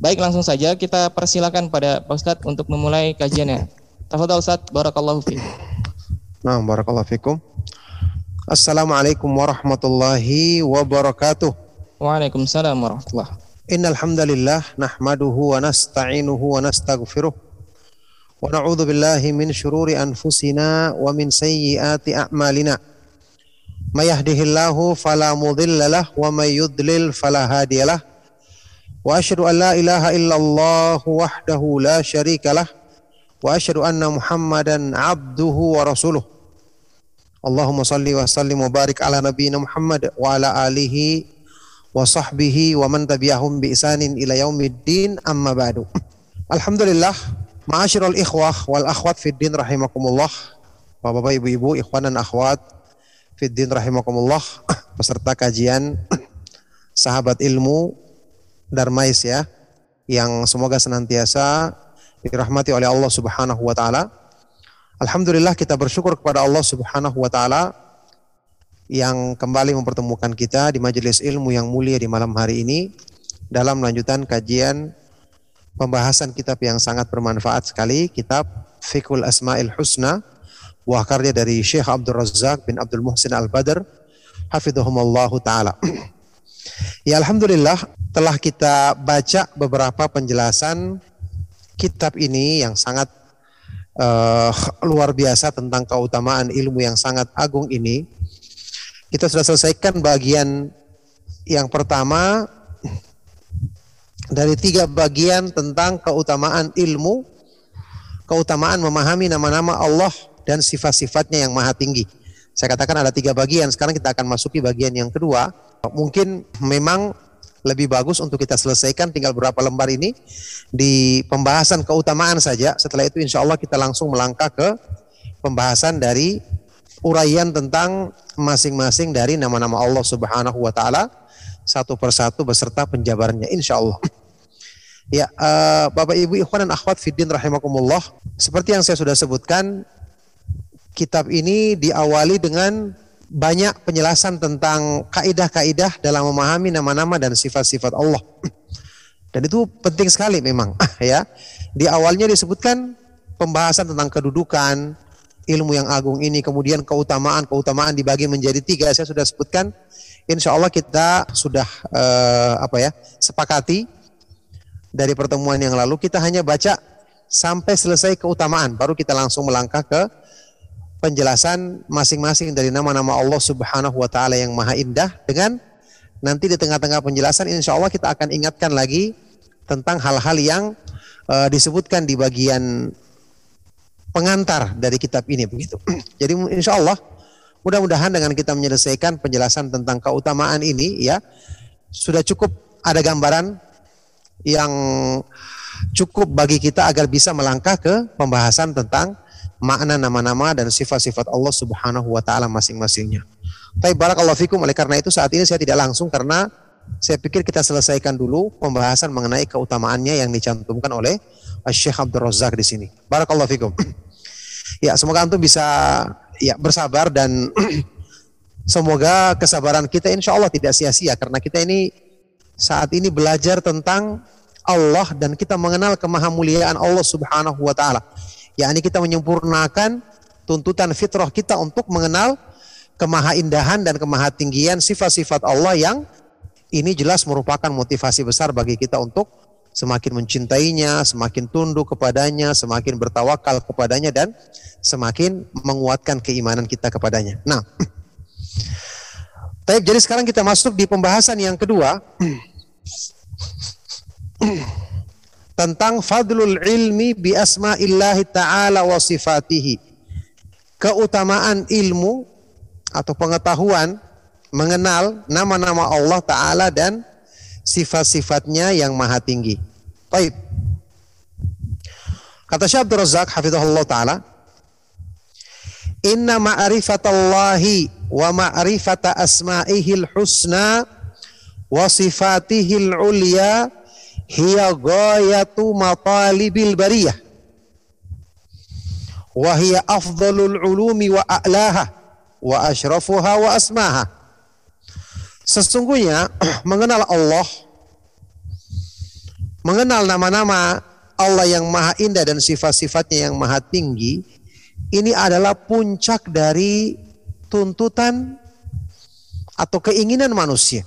Baik langsung saja kita persilakan pada Pak Ustadz untuk memulai kajiannya. Tafadhal Ustadz, Barakallahu Fikm. Nah, Barakallahu Fikum. Assalamualaikum warahmatullahi wabarakatuh. Waalaikumsalam warahmatullah. Innal hamdalillah nahmaduhu wa nasta'inuhu wa nastaghfiruh. Wa na'udzu billahi min syururi anfusina wa min sayyiati a'malina. May yahdihillahu fala mudilla lah wa may yudlil fala hadiyalah. Wa asyhadu an la ilaha illallah wahdahu la syarika lah. Wa asyhadu anna Muhammadan abduhu wa rasuluh. Allahumma salli wa sallim wa barik ala nabiyina Muhammad wa ala alihi wa sahbihi wa man tabi'ahum bi isanin ila yaumiddin amma ba'du. Alhamdulillah, ma'asyiral ikhwah wal akhwat fid din rahimakumullah. Bapak-bapak, ibu-ibu, ikhwan dan akhwat fid din rahimakumullah, peserta kajian sahabat ilmu Darmais ya yang semoga senantiasa dirahmati oleh Allah Subhanahu wa taala. Alhamdulillah kita bersyukur kepada Allah Subhanahu wa taala yang kembali mempertemukan kita di majelis ilmu yang mulia di malam hari ini dalam lanjutan kajian pembahasan kitab yang sangat bermanfaat sekali, kitab Fikul Asmaul Husna buah karya dari Syekh Abdul Razak bin Abdul Muhsin Al-Badr hafidhahumallahu taala. ya alhamdulillah telah kita baca beberapa penjelasan kitab ini yang sangat uh, luar biasa tentang keutamaan ilmu yang sangat agung ini. Kita sudah selesaikan bagian yang pertama dari tiga bagian tentang keutamaan ilmu, keutamaan memahami nama-nama Allah dan sifat-sifatnya yang maha tinggi. Saya katakan ada tiga bagian. Sekarang kita akan masuki bagian yang kedua. Mungkin memang lebih bagus untuk kita selesaikan tinggal berapa lembar ini di pembahasan keutamaan saja. Setelah itu insya Allah kita langsung melangkah ke pembahasan dari uraian tentang masing-masing dari nama-nama Allah Subhanahu wa taala satu persatu beserta penjabarannya insya Allah. Ya, uh, Bapak Ibu ikhwan dan akhwat fiddin rahimakumullah. Seperti yang saya sudah sebutkan, kitab ini diawali dengan banyak penjelasan tentang kaidah-kaidah dalam memahami nama-nama dan sifat-sifat Allah. Dan itu penting sekali memang, ya. Di awalnya disebutkan pembahasan tentang kedudukan ilmu yang agung ini, kemudian keutamaan, keutamaan dibagi menjadi tiga. Saya sudah sebutkan. Insya Allah kita sudah uh, apa ya sepakati dari pertemuan yang lalu. Kita hanya baca sampai selesai keutamaan, baru kita langsung melangkah ke penjelasan masing-masing dari nama-nama Allah Subhanahu wa taala yang maha indah dengan nanti di tengah-tengah penjelasan insya Allah kita akan ingatkan lagi tentang hal-hal yang uh, disebutkan di bagian pengantar dari kitab ini begitu. Jadi insya Allah mudah-mudahan dengan kita menyelesaikan penjelasan tentang keutamaan ini ya sudah cukup ada gambaran yang cukup bagi kita agar bisa melangkah ke pembahasan tentang makna nama-nama dan sifat-sifat Allah Subhanahu wa taala masing-masingnya. Tapi barakallahu fikum oleh karena itu saat ini saya tidak langsung karena saya pikir kita selesaikan dulu pembahasan mengenai keutamaannya yang dicantumkan oleh Syekh Abdul Razak di sini. Barakallahu fikum. Ya, semoga antum bisa ya bersabar dan semoga kesabaran kita insya Allah tidak sia-sia karena kita ini saat ini belajar tentang Allah dan kita mengenal kemahamuliaan Allah Subhanahu wa taala yakni kita menyempurnakan tuntutan fitrah kita untuk mengenal kemahaindahan dan kemahatinggian sifat-sifat Allah yang ini jelas merupakan motivasi besar bagi kita untuk semakin mencintainya, semakin tunduk kepadanya, semakin bertawakal kepadanya dan semakin menguatkan keimanan kita kepadanya. Nah, jadi sekarang kita masuk di pembahasan yang kedua tentang fadlul ilmi bi asma'illahi ta'ala wa sifatihi. Keutamaan ilmu atau pengetahuan mengenal nama-nama Allah Ta'ala dan sifat-sifatnya yang maha tinggi. Baik. Kata Syekh Abdul Razak hafizahullah taala, Inna ma'rifatallahi wa ma'rifata asma'ihil husna wa sifatihil ulya hiya ghayatu matalibil bariyah. Wa hiya afdalul ulumi wa a'laha wa ashrafuha wa asmaha. Sesungguhnya mengenal Allah mengenal nama-nama Allah yang maha indah dan sifat-sifatnya yang maha tinggi ini adalah puncak dari tuntutan atau keinginan manusia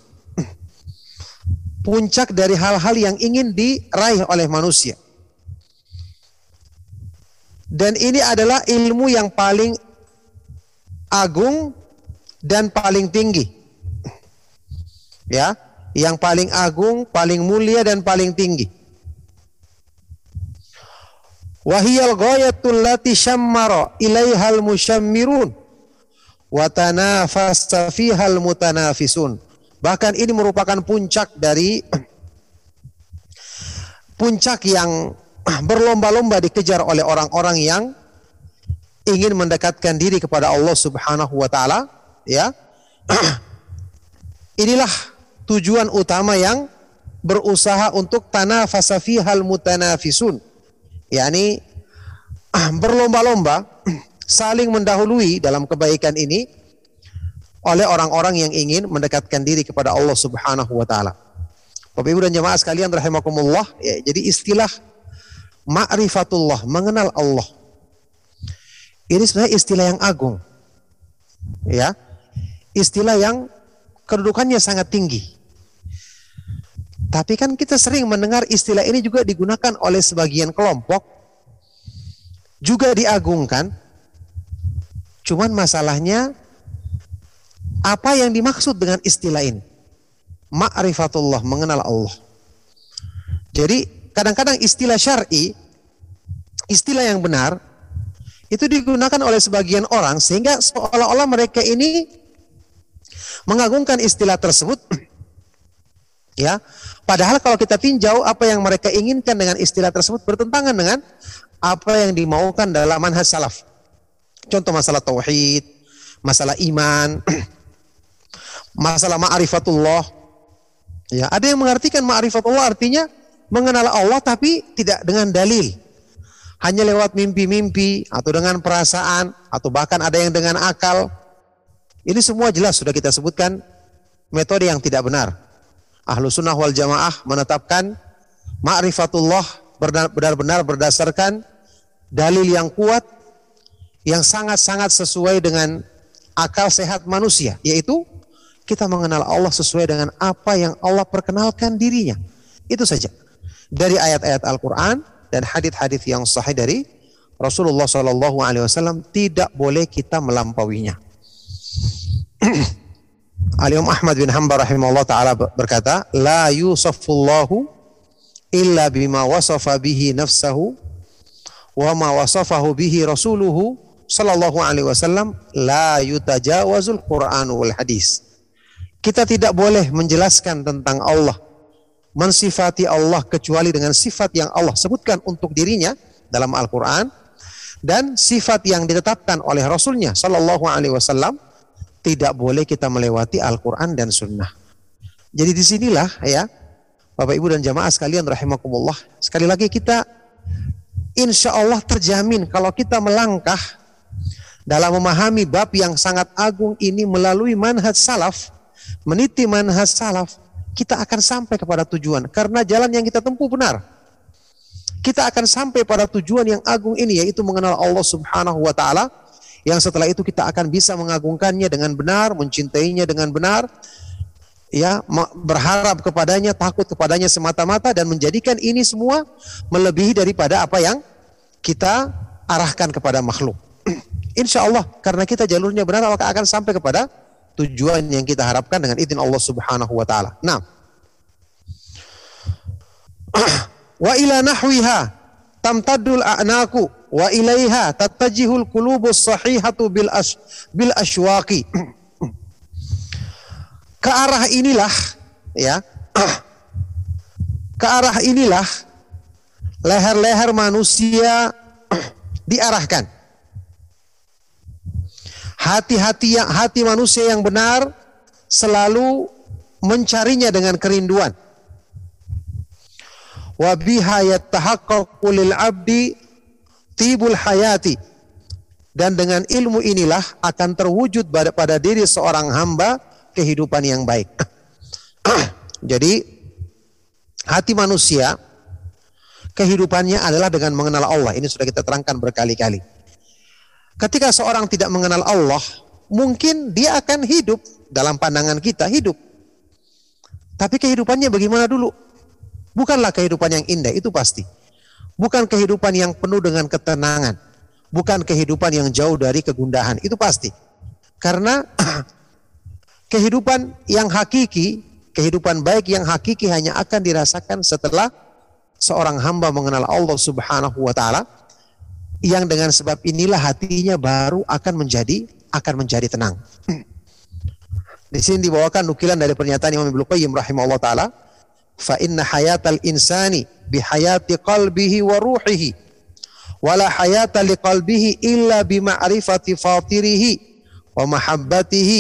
puncak dari hal-hal yang ingin diraih oleh manusia dan ini adalah ilmu yang paling agung dan paling tinggi. Ya, yang paling agung, paling mulia dan paling tinggi. Wahiyal ghayatul lati syammara ilaihal musyammirun wa tanafasa fihal mutanafisun. Bahkan ini merupakan puncak dari puncak yang berlomba-lomba dikejar oleh orang-orang yang ingin mendekatkan diri kepada Allah Subhanahu wa taala, ya. Inilah tujuan utama yang berusaha untuk tanah fasafihal mutanafisun. yakni berlomba-lomba saling mendahului dalam kebaikan ini oleh orang-orang yang ingin mendekatkan diri kepada Allah Subhanahu wa taala. Bapak Ibu dan jemaah sekalian rahimakumullah, ya, jadi istilah ma'rifatullah, mengenal Allah. Ini sebenarnya istilah yang agung. Ya. Istilah yang kedudukannya sangat tinggi. Tapi kan kita sering mendengar istilah ini juga digunakan oleh sebagian kelompok juga diagungkan. Cuman masalahnya apa yang dimaksud dengan istilah ini? Ma'rifatullah, mengenal Allah. Jadi kadang-kadang istilah syar'i, istilah yang benar, itu digunakan oleh sebagian orang sehingga seolah-olah mereka ini mengagungkan istilah tersebut. ya, padahal kalau kita tinjau apa yang mereka inginkan dengan istilah tersebut bertentangan dengan apa yang dimaukan dalam manhaj salaf. Contoh masalah tauhid, masalah iman, masalah ma'rifatullah. Ya, ada yang mengartikan ma'rifatullah artinya mengenal Allah tapi tidak dengan dalil. Hanya lewat mimpi-mimpi atau dengan perasaan atau bahkan ada yang dengan akal. Ini semua jelas sudah kita sebutkan metode yang tidak benar. Ahlu sunnah wal jamaah menetapkan ma'rifatullah benar-benar berdasarkan dalil yang kuat yang sangat-sangat sesuai dengan akal sehat manusia yaitu kita mengenal Allah sesuai dengan apa yang Allah perkenalkan dirinya itu saja dari ayat-ayat Al-Quran dan hadis-hadis yang sahih dari Rasulullah Shallallahu Alaihi Wasallam tidak boleh kita melampauinya. Al Imam Ahmad bin Hanbal rahimahullah taala berkata, la yusafullahu illa bima wasafa bihi nafsahu wa ma wasafahu bihi rasuluhu sallallahu alaihi wasallam la yutajawazul Quran wal hadis. Kita tidak boleh menjelaskan tentang Allah mensifati Allah kecuali dengan sifat yang Allah sebutkan untuk dirinya dalam Al-Quran dan sifat yang ditetapkan oleh Rasulnya Shallallahu Alaihi Wasallam tidak boleh kita melewati Al-Quran dan Sunnah. Jadi di sinilah ya Bapak Ibu dan jamaah sekalian rahimakumullah. Sekali lagi kita insya Allah terjamin kalau kita melangkah dalam memahami bab yang sangat agung ini melalui manhaj salaf, meniti manhaj salaf, kita akan sampai kepada tujuan karena jalan yang kita tempuh benar. Kita akan sampai pada tujuan yang agung ini yaitu mengenal Allah Subhanahu wa taala yang setelah itu kita akan bisa mengagungkannya dengan benar, mencintainya dengan benar, ya, berharap kepadanya, takut kepadanya semata-mata dan menjadikan ini semua melebihi daripada apa yang kita arahkan kepada makhluk. Insya Allah karena kita jalurnya benar maka akan sampai kepada tujuan yang kita harapkan dengan izin Allah Subhanahu wa taala. Nah. wa ila nahwiha tamtaddul a'naku wa ilaiha tattajihul qulubus sahihatu bil as bil ashwaqi. Ke arah inilah ya. Ke arah inilah leher-leher manusia diarahkan Hati-hati yang hati manusia yang benar selalu mencarinya dengan kerinduan. Wa biha 'abdi tibul hayati. Dan dengan ilmu inilah akan terwujud pada, pada diri seorang hamba kehidupan yang baik. Jadi hati manusia kehidupannya adalah dengan mengenal Allah. Ini sudah kita terangkan berkali-kali. Ketika seorang tidak mengenal Allah, mungkin dia akan hidup dalam pandangan kita hidup. Tapi kehidupannya bagaimana dulu? Bukanlah kehidupan yang indah, itu pasti. Bukan kehidupan yang penuh dengan ketenangan bukan kehidupan yang jauh dari kegundahan. Itu pasti. Karena kehidupan yang hakiki, kehidupan baik yang hakiki hanya akan dirasakan setelah seorang hamba mengenal Allah Subhanahu wa taala yang dengan sebab inilah hatinya baru akan menjadi akan menjadi tenang. Di sini dibawakan nukilan dari pernyataan Imam Ibnu Qayyim rahimahullah taala, fa inna hayatal insani bihayati qalbihi wa ruhihi wala hayata liqalbihi illa bima'rifati fatirihi wa mahabbatihi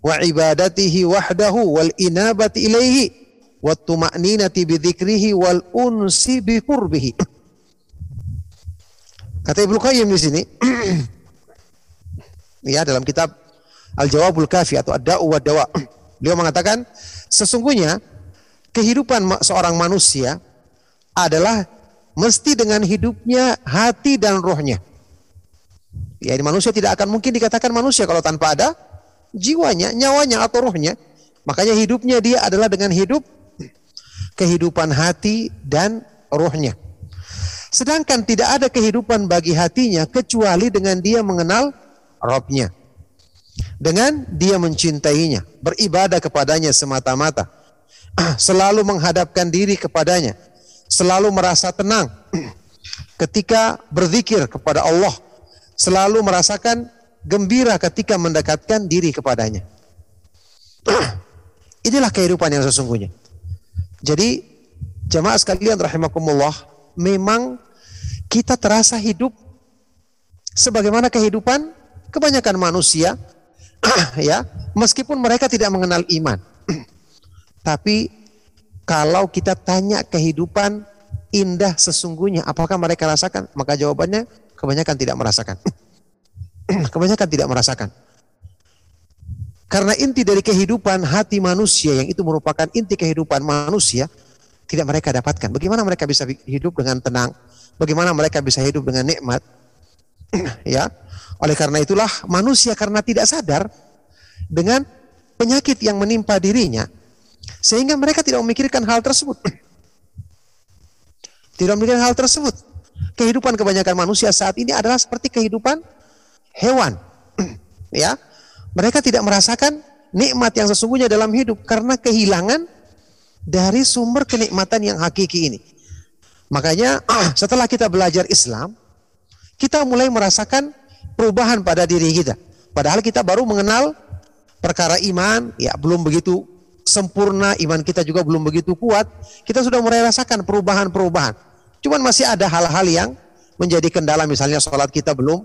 wa ibadatihi wahdahu wal inabati ilaihi wa tuma'ninati bidzikrihi wal unsi bi qurbihi. Kata Ibnu Qayyim di sini ya dalam kitab Al-Jawabul Kafi atau Ad-Da'u wa Dawa. Beliau mengatakan sesungguhnya kehidupan seorang manusia adalah mesti dengan hidupnya hati dan rohnya. Ya, manusia tidak akan mungkin dikatakan manusia kalau tanpa ada jiwanya, nyawanya atau rohnya. Makanya hidupnya dia adalah dengan hidup kehidupan hati dan rohnya. Sedangkan tidak ada kehidupan bagi hatinya kecuali dengan dia mengenal Robnya. Dengan dia mencintainya, beribadah kepadanya semata-mata. Selalu menghadapkan diri kepadanya selalu merasa tenang ketika berzikir kepada Allah, selalu merasakan gembira ketika mendekatkan diri kepadanya. Inilah kehidupan yang sesungguhnya. Jadi jemaah sekalian rahimakumullah, memang kita terasa hidup sebagaimana kehidupan kebanyakan manusia ya, meskipun mereka tidak mengenal iman. Tapi kalau kita tanya kehidupan indah sesungguhnya, apakah mereka rasakan? Maka jawabannya kebanyakan tidak merasakan. kebanyakan tidak merasakan. Karena inti dari kehidupan hati manusia yang itu merupakan inti kehidupan manusia tidak mereka dapatkan. Bagaimana mereka bisa hidup dengan tenang? Bagaimana mereka bisa hidup dengan nikmat? ya. Oleh karena itulah manusia karena tidak sadar dengan penyakit yang menimpa dirinya, sehingga mereka tidak memikirkan hal tersebut. Tidak memikirkan hal tersebut. Kehidupan kebanyakan manusia saat ini adalah seperti kehidupan hewan. ya. Mereka tidak merasakan nikmat yang sesungguhnya dalam hidup karena kehilangan dari sumber kenikmatan yang hakiki ini. Makanya setelah kita belajar Islam, kita mulai merasakan perubahan pada diri kita. Padahal kita baru mengenal perkara iman, ya belum begitu sempurna, iman kita juga belum begitu kuat, kita sudah mulai rasakan perubahan-perubahan. Cuman masih ada hal-hal yang menjadi kendala, misalnya sholat kita belum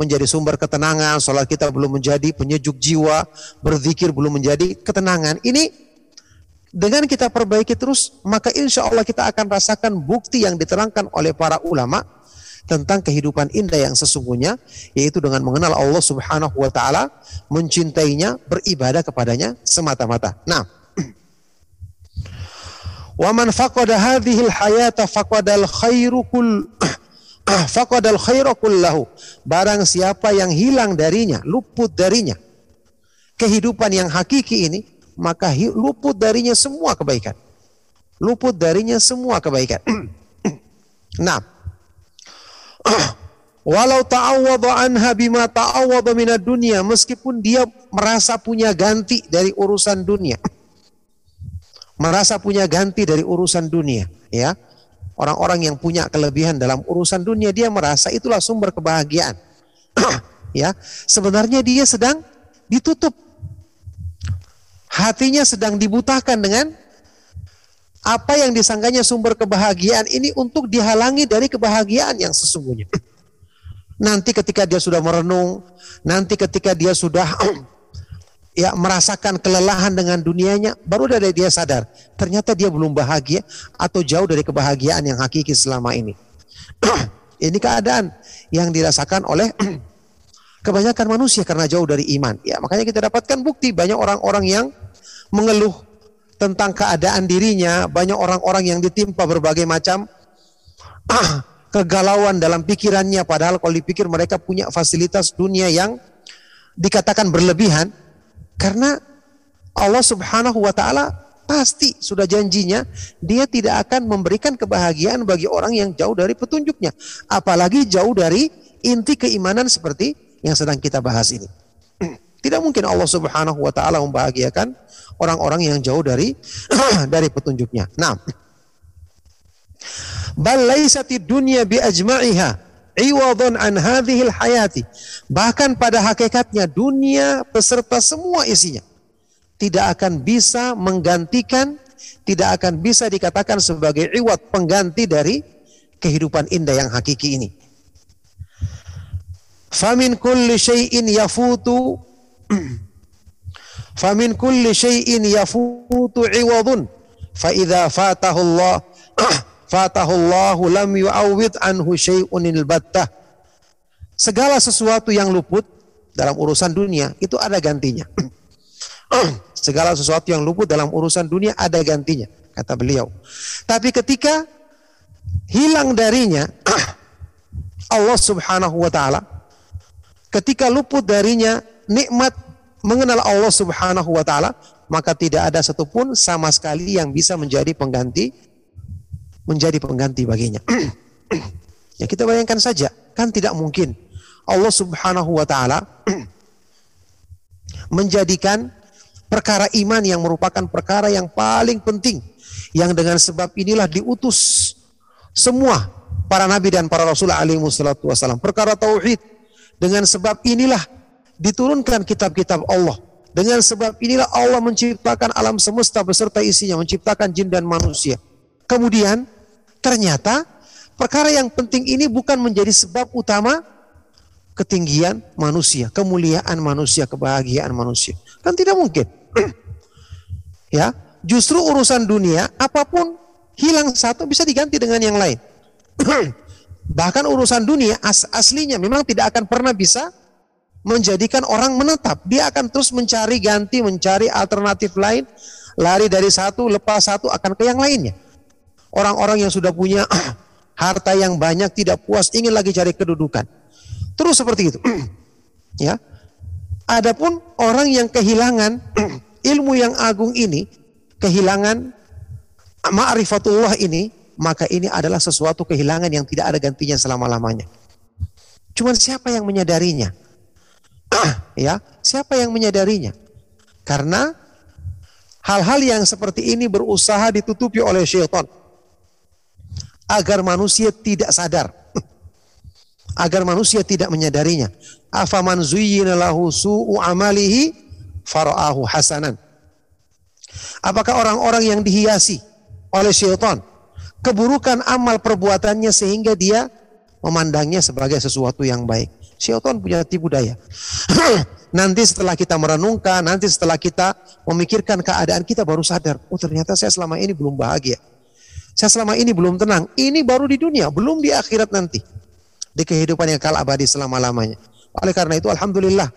menjadi sumber ketenangan, sholat kita belum menjadi penyejuk jiwa, berzikir belum menjadi ketenangan. Ini dengan kita perbaiki terus, maka insya Allah kita akan rasakan bukti yang diterangkan oleh para ulama tentang kehidupan indah yang sesungguhnya yaitu dengan mengenal Allah Subhanahu wa taala, mencintainya, beribadah kepadanya semata-mata. Nah, wa man faqada hadhihi al-hayata faqadal khairu kull faqadal khairu. Barang siapa yang hilang darinya, luput darinya kehidupan yang hakiki ini, maka luput darinya semua kebaikan. Luput darinya semua kebaikan. nah, Walau ta'awwadha anha bima ta'awwadha minad dunia meskipun dia merasa punya ganti dari urusan dunia. Merasa punya ganti dari urusan dunia, ya. Orang-orang yang punya kelebihan dalam urusan dunia dia merasa itulah sumber kebahagiaan. ya, sebenarnya dia sedang ditutup. Hatinya sedang dibutakan dengan apa yang disangkanya sumber kebahagiaan ini untuk dihalangi dari kebahagiaan yang sesungguhnya. Nanti ketika dia sudah merenung, nanti ketika dia sudah ya merasakan kelelahan dengan dunianya, baru dari dia sadar, ternyata dia belum bahagia atau jauh dari kebahagiaan yang hakiki selama ini. ini keadaan yang dirasakan oleh kebanyakan manusia karena jauh dari iman. Ya, makanya kita dapatkan bukti banyak orang-orang yang mengeluh tentang keadaan dirinya, banyak orang-orang yang ditimpa berbagai macam kegalauan dalam pikirannya. Padahal kalau dipikir mereka punya fasilitas dunia yang dikatakan berlebihan. Karena Allah Subhanahu wa taala pasti sudah janjinya dia tidak akan memberikan kebahagiaan bagi orang yang jauh dari petunjuknya apalagi jauh dari inti keimanan seperti yang sedang kita bahas ini tidak mungkin Allah Subhanahu wa taala membahagiakan orang-orang yang jauh dari dari petunjuknya nah bal laysatid dunya bi ajma'iha iwadun an hadhil hayati. Bahkan pada hakikatnya dunia beserta semua isinya tidak akan bisa menggantikan, tidak akan bisa dikatakan sebagai iwat pengganti dari kehidupan indah yang hakiki ini. Famin kulli syai'in yafutu Famin kulli syai'in yafutu iwadun fa idza fatahu Allah fatahullahu lam yu'awwid anhu syai'un. Segala sesuatu yang luput dalam urusan dunia itu ada gantinya. Segala sesuatu yang luput dalam urusan dunia ada gantinya, kata beliau. Tapi ketika hilang darinya Allah Subhanahu wa taala ketika luput darinya nikmat mengenal Allah Subhanahu wa taala, maka tidak ada satupun sama sekali yang bisa menjadi pengganti menjadi pengganti baginya. ya kita bayangkan saja, kan tidak mungkin Allah Subhanahu wa taala menjadikan perkara iman yang merupakan perkara yang paling penting yang dengan sebab inilah diutus semua para nabi dan para rasul alaihi wasallam. Perkara tauhid dengan sebab inilah diturunkan kitab-kitab Allah. Dengan sebab inilah Allah menciptakan alam semesta beserta isinya, menciptakan jin dan manusia. Kemudian Ternyata perkara yang penting ini bukan menjadi sebab utama ketinggian manusia, kemuliaan manusia, kebahagiaan manusia. Kan tidak mungkin. ya, justru urusan dunia apa pun hilang satu bisa diganti dengan yang lain. Bahkan urusan dunia as aslinya memang tidak akan pernah bisa menjadikan orang menetap. Dia akan terus mencari ganti, mencari alternatif lain, lari dari satu lepas satu akan ke yang lainnya. Orang-orang yang sudah punya harta yang banyak tidak puas ingin lagi cari kedudukan. Terus seperti itu. ya. Adapun orang yang kehilangan ilmu yang agung ini, kehilangan ma'rifatullah ini, maka ini adalah sesuatu kehilangan yang tidak ada gantinya selama-lamanya. Cuman siapa yang menyadarinya? ya, siapa yang menyadarinya? Karena hal-hal yang seperti ini berusaha ditutupi oleh syaitan agar manusia tidak sadar agar manusia tidak menyadarinya afaman zuyyina lahu su'u amalihi fara'ahu hasanan apakah orang-orang yang dihiasi oleh syaitan keburukan amal perbuatannya sehingga dia memandangnya sebagai sesuatu yang baik syaitan punya tipu daya nanti setelah kita merenungkan nanti setelah kita memikirkan keadaan kita baru sadar oh ternyata saya selama ini belum bahagia saya selama ini belum tenang. Ini baru di dunia, belum di akhirat nanti. Di kehidupan yang kal abadi selama-lamanya. Oleh karena itu Alhamdulillah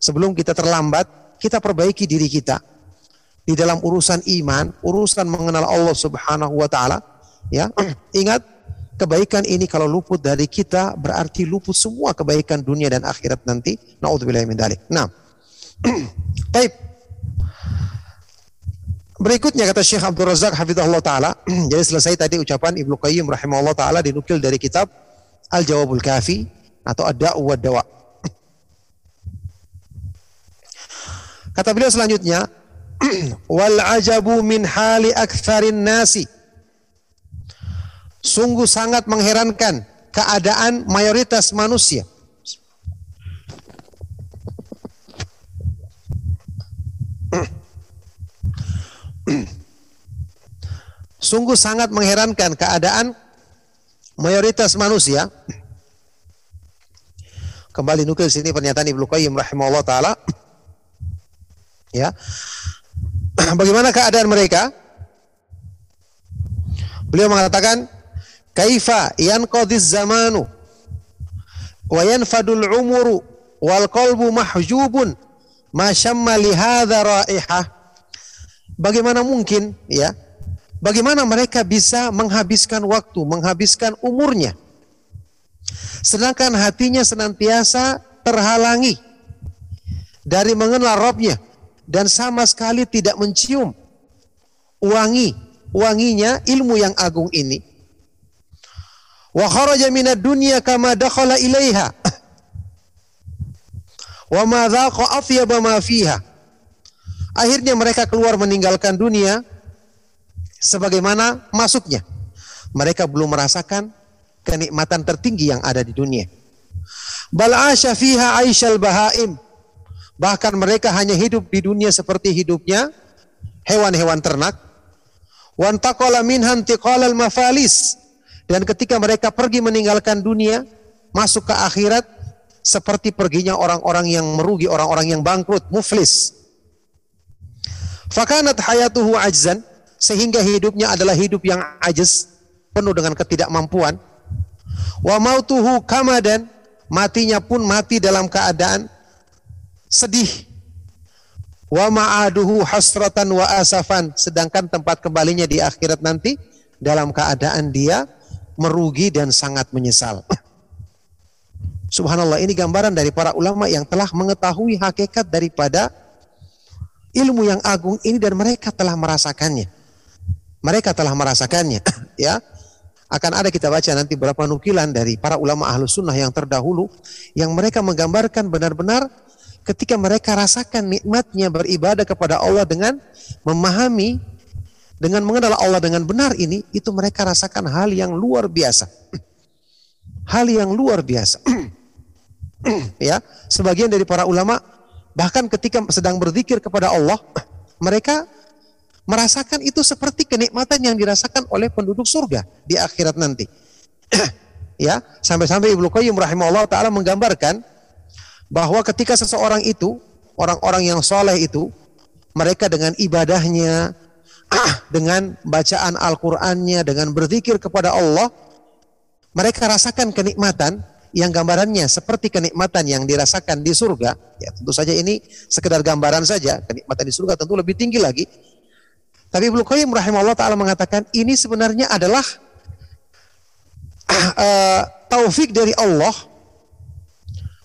sebelum kita terlambat, kita perbaiki diri kita. Di dalam urusan iman, urusan mengenal Allah subhanahu wa ta'ala. Ya, ingat kebaikan ini kalau luput dari kita berarti luput semua kebaikan dunia dan akhirat nanti. Na'udzubillah min dalik. Nah, baik. Berikutnya kata Syekh Abdul Razak hafizahullah taala, jadi selesai tadi ucapan Ibnu Qayyim rahimahullah taala dinukil dari kitab Al-Jawabul Kafi atau Ad-Da'u wa Dawa. Kata beliau selanjutnya, wal ajabu min hali aktsarin nasi. Sungguh sangat mengherankan keadaan mayoritas manusia. Sungguh sangat mengherankan keadaan mayoritas manusia Kembali nukil sini pernyataan Ibnu Qayyim rahimahullah taala. Ya. Bagaimana keadaan mereka? Beliau mengatakan, "Kaifa yanqadhiz zamanu wa yanfadul umuru wal qalbu mahjubun ma syamma li hadza raihah." Bagaimana mungkin ya? Bagaimana mereka bisa menghabiskan waktu, menghabiskan umurnya? Sedangkan hatinya senantiasa terhalangi dari mengenal Robnya dan sama sekali tidak mencium wangi wanginya ilmu yang agung ini. Wa kharaja minad dunya kama dakhala ilaiha. Wa ma dhaqa athyaba ma fiha. Akhirnya mereka keluar meninggalkan dunia sebagaimana masuknya. Mereka belum merasakan kenikmatan tertinggi yang ada di dunia. Bal asya fiha aisyal bahaim. Bahkan mereka hanya hidup di dunia seperti hidupnya hewan-hewan ternak. Wantaqala minhan tiqalal mafalis. Dan ketika mereka pergi meninggalkan dunia, masuk ke akhirat seperti perginya orang-orang yang merugi, orang-orang yang bangkrut, muflis. Fakanat hayatuhu ajzan sehingga hidupnya adalah hidup yang ajaz, penuh dengan ketidakmampuan. Wa mautuhu kamadan, matinya pun mati dalam keadaan sedih. Wa ma'aduhu hasratan wa asafan, sedangkan tempat kembalinya di akhirat nanti dalam keadaan dia merugi dan sangat menyesal. Subhanallah, ini gambaran dari para ulama yang telah mengetahui hakikat daripada ilmu yang agung ini dan mereka telah merasakannya. Mereka telah merasakannya, ya. Akan ada kita baca nanti beberapa nukilan dari para ulama ahlus sunnah yang terdahulu yang mereka menggambarkan benar-benar ketika mereka rasakan nikmatnya beribadah kepada Allah dengan memahami dengan mengenal Allah dengan benar ini itu mereka rasakan hal yang luar biasa. Hal yang luar biasa. ya, sebagian dari para ulama bahkan ketika sedang berzikir kepada Allah mereka merasakan itu seperti kenikmatan yang dirasakan oleh penduduk surga di akhirat nanti. ya, sampai-sampai Ibnu Qayyim rahimahullah taala menggambarkan bahwa ketika seseorang itu, orang-orang yang soleh itu, mereka dengan ibadahnya, dengan bacaan Al-Qur'annya, dengan berzikir kepada Allah, mereka rasakan kenikmatan yang gambarannya seperti kenikmatan yang dirasakan di surga. Ya, tentu saja ini sekedar gambaran saja. Kenikmatan di surga tentu lebih tinggi lagi tapi Ibnu Qayyim rahimahullah taala mengatakan ini sebenarnya adalah uh, taufik dari Allah,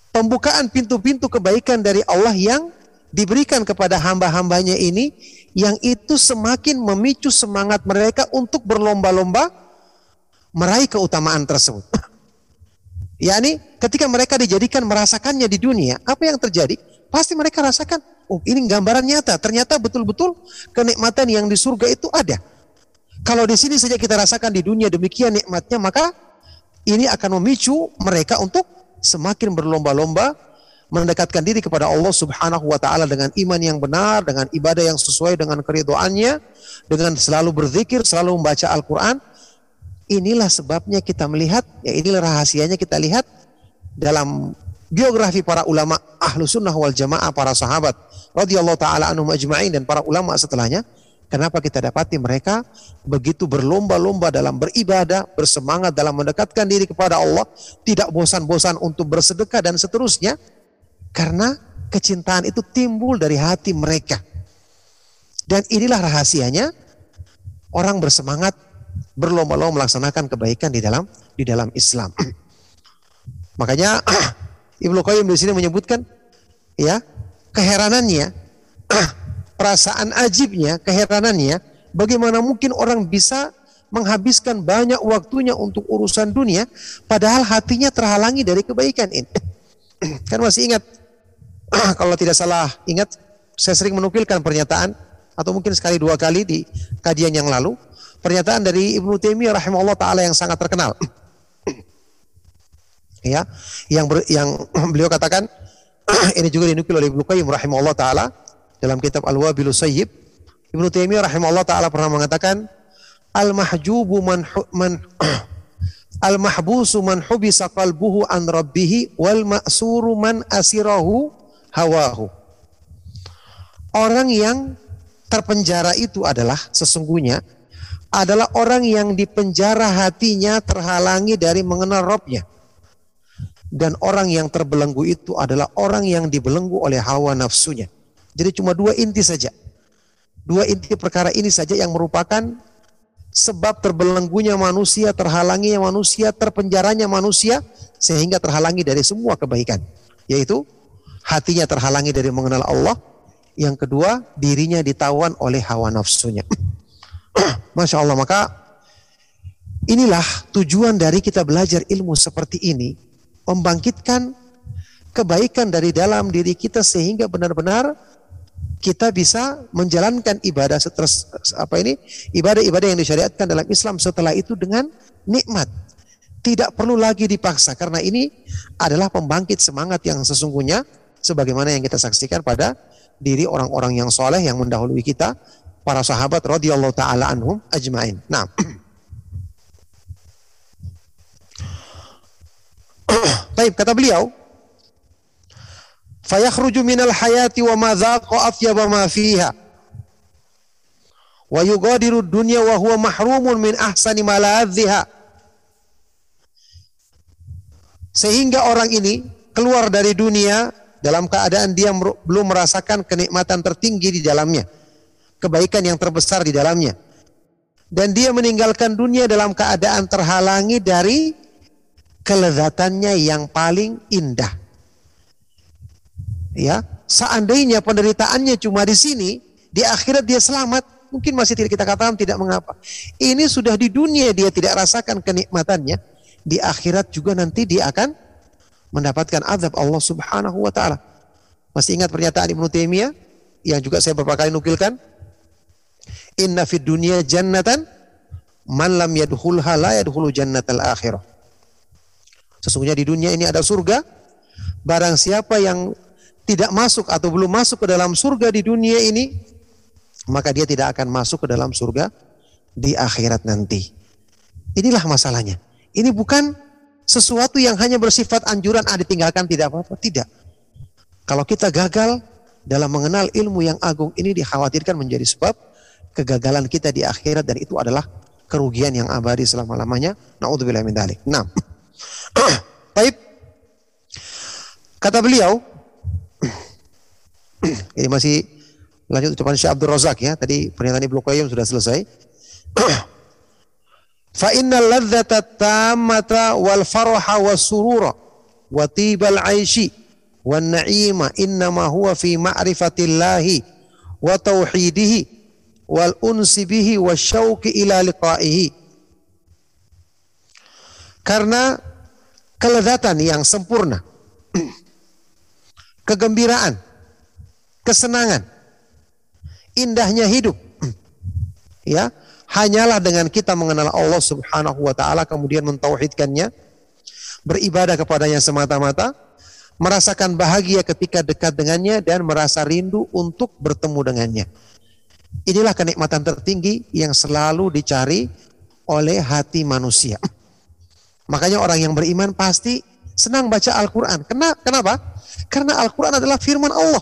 pembukaan pintu-pintu kebaikan dari Allah yang diberikan kepada hamba-hambanya ini yang itu semakin memicu semangat mereka untuk berlomba-lomba meraih keutamaan tersebut. yakni ketika mereka dijadikan merasakannya di dunia, apa yang terjadi? Pasti mereka rasakan, oh ini gambaran nyata. Ternyata betul-betul kenikmatan yang di surga itu ada. Kalau di sini saja kita rasakan di dunia demikian nikmatnya, maka ini akan memicu mereka untuk semakin berlomba-lomba mendekatkan diri kepada Allah Subhanahu wa taala dengan iman yang benar, dengan ibadah yang sesuai dengan keridoannya, dengan selalu berzikir, selalu membaca Al-Qur'an. Inilah sebabnya kita melihat, ya inilah rahasianya kita lihat dalam biografi para ulama ahlu sunnah wal jamaah para sahabat radhiyallahu taala anhum ajma'in dan para ulama setelahnya kenapa kita dapati mereka begitu berlomba-lomba dalam beribadah bersemangat dalam mendekatkan diri kepada Allah tidak bosan-bosan untuk bersedekah dan seterusnya karena kecintaan itu timbul dari hati mereka dan inilah rahasianya orang bersemangat berlomba-lomba melaksanakan kebaikan di dalam di dalam Islam makanya Ibnu Qayyim di sini menyebutkan ya keheranannya, perasaan ajibnya, keheranannya, bagaimana mungkin orang bisa menghabiskan banyak waktunya untuk urusan dunia, padahal hatinya terhalangi dari kebaikan ini. kan masih ingat, kalau tidak salah ingat, saya sering menukilkan pernyataan atau mungkin sekali dua kali di kajian yang lalu, pernyataan dari Ibnu Taimiyah rahimahullah taala yang sangat terkenal. Ya yang ber, yang beliau katakan ini juga dinukil oleh Ibnu Qayyim rahimahullah taala dalam kitab Al-Wabilus Sayyib. Ibnu Taimiyah rahimahullah taala pernah mengatakan al mahjubu man man Al mahbusu man hubisa qalbuhu an rabbihi wal ma'suru man asirahu hawahu. Orang yang terpenjara itu adalah sesungguhnya adalah orang yang dipenjara hatinya terhalangi dari mengenal Robnya. Dan orang yang terbelenggu itu adalah orang yang dibelenggu oleh hawa nafsunya. Jadi cuma dua inti saja. Dua inti perkara ini saja yang merupakan sebab terbelenggunya manusia, terhalanginya manusia, terpenjaranya manusia, sehingga terhalangi dari semua kebaikan. Yaitu hatinya terhalangi dari mengenal Allah. Yang kedua, dirinya ditawan oleh hawa nafsunya. Masya Allah, maka inilah tujuan dari kita belajar ilmu seperti ini. Membangkitkan kebaikan dari dalam diri kita sehingga benar-benar kita bisa menjalankan ibadah setelah apa ini ibadah-ibadah yang disyariatkan dalam Islam setelah itu dengan nikmat tidak perlu lagi dipaksa karena ini adalah pembangkit semangat yang sesungguhnya sebagaimana yang kita saksikan pada diri orang-orang yang soleh yang mendahului kita para sahabat radhiyallahu taala anhum ajmain. Nah, Baik, kata beliau, fayakhruju minal hayati wa ma dhaqa atyaba ma fiha wa yugadiru dunya wa huwa mahrumun min ahsani maladhiha sehingga orang ini keluar dari dunia dalam keadaan dia belum merasakan kenikmatan tertinggi di dalamnya. Kebaikan yang terbesar di dalamnya. Dan dia meninggalkan dunia dalam keadaan terhalangi dari kelezatannya yang paling indah. Ya seandainya penderitaannya cuma di sini di akhirat dia selamat. Mungkin masih tidak kita katakan tidak mengapa. Ini sudah di dunia dia tidak rasakan kenikmatannya. Di akhirat juga nanti dia akan mendapatkan azab Allah Subhanahu wa taala masih ingat pernyataan Ibnu Taimiyah yang juga saya beberapa kali nukilkan inna fid dunya jannatan man lam yadkhulha la yadkhulu jannatal akhirah sesungguhnya di dunia ini ada surga barang siapa yang tidak masuk atau belum masuk ke dalam surga di dunia ini, maka dia tidak akan masuk ke dalam surga di akhirat nanti. Inilah masalahnya. Ini bukan sesuatu yang hanya bersifat anjuran ah ditinggalkan tidak apa-apa, tidak. Kalau kita gagal dalam mengenal ilmu yang agung ini dikhawatirkan menjadi sebab kegagalan kita di akhirat dan itu adalah kerugian yang abadi selama-lamanya. Nauzubillah min dzalik. Nah. Baik. Kata beliau, ini masih lanjut ucapan Syekh Abdul Razak ya. Tadi pernyataan Ibnu Qayyim sudah selesai. Fa innal ladzata tammata wal farha was surura wa tibal aishi wan na'ima innama huwa fi ma'rifatillahi wa tauhidihi wal unsi bihi wasyauqi ila liqa'ihi. Karena kelezatan yang sempurna, kegembiraan, kesenangan, indahnya hidup. Ya, hanyalah dengan kita mengenal Allah Subhanahu wa taala kemudian mentauhidkannya, beribadah kepadanya semata-mata, merasakan bahagia ketika dekat dengannya dan merasa rindu untuk bertemu dengannya. Inilah kenikmatan tertinggi yang selalu dicari oleh hati manusia. Makanya orang yang beriman pasti senang baca Al-Quran. Kenapa? Karena Al-Quran adalah firman Allah.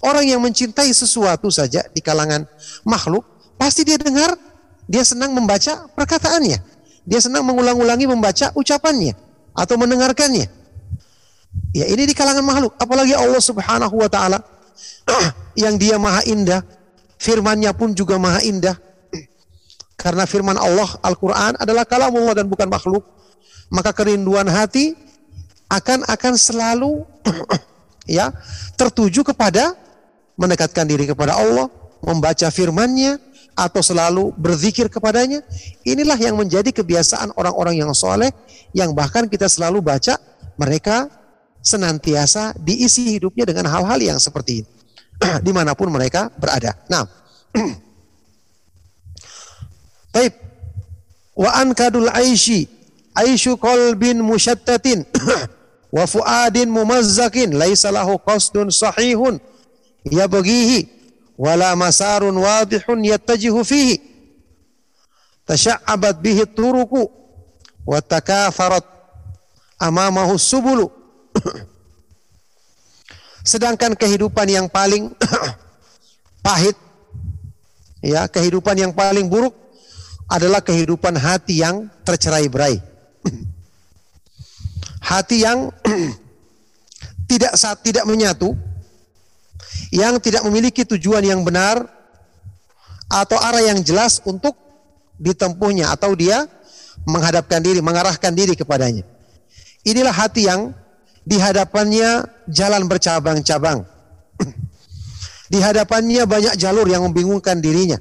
Orang yang mencintai sesuatu saja di kalangan makhluk, pasti dia dengar, dia senang membaca perkataannya. Dia senang mengulang-ulangi membaca ucapannya atau mendengarkannya. Ya ini di kalangan makhluk, apalagi Allah Subhanahu wa taala yang dia maha indah, firmannya pun juga maha indah. Karena firman Allah Al-Qur'an adalah kalam Allah dan bukan makhluk, maka kerinduan hati akan akan selalu ya tertuju kepada mendekatkan diri kepada Allah, membaca firman-Nya atau selalu berzikir kepadanya. Inilah yang menjadi kebiasaan orang-orang yang soleh yang bahkan kita selalu baca mereka senantiasa diisi hidupnya dengan hal-hal yang seperti ini di mana pun mereka berada. Nah, Taib. Wa ankadul aishi aisyu qalbin musyattatin wa fuadin mumazzakin laisa lahu qasdun sahihun yabghihi wala masarun wadihun yattajihu fihi tasha'abat bihi turuku wa takatharat amamahu subulu. Sedangkan kehidupan yang paling pahit ya, kehidupan yang paling buruk adalah kehidupan hati yang tercerai-berai. hati yang tidak saat tidak menyatu, yang tidak memiliki tujuan yang benar atau arah yang jelas untuk ditempuhnya atau dia menghadapkan diri, mengarahkan diri kepadanya. Inilah hati yang di hadapannya jalan bercabang-cabang. di hadapannya banyak jalur yang membingungkan dirinya.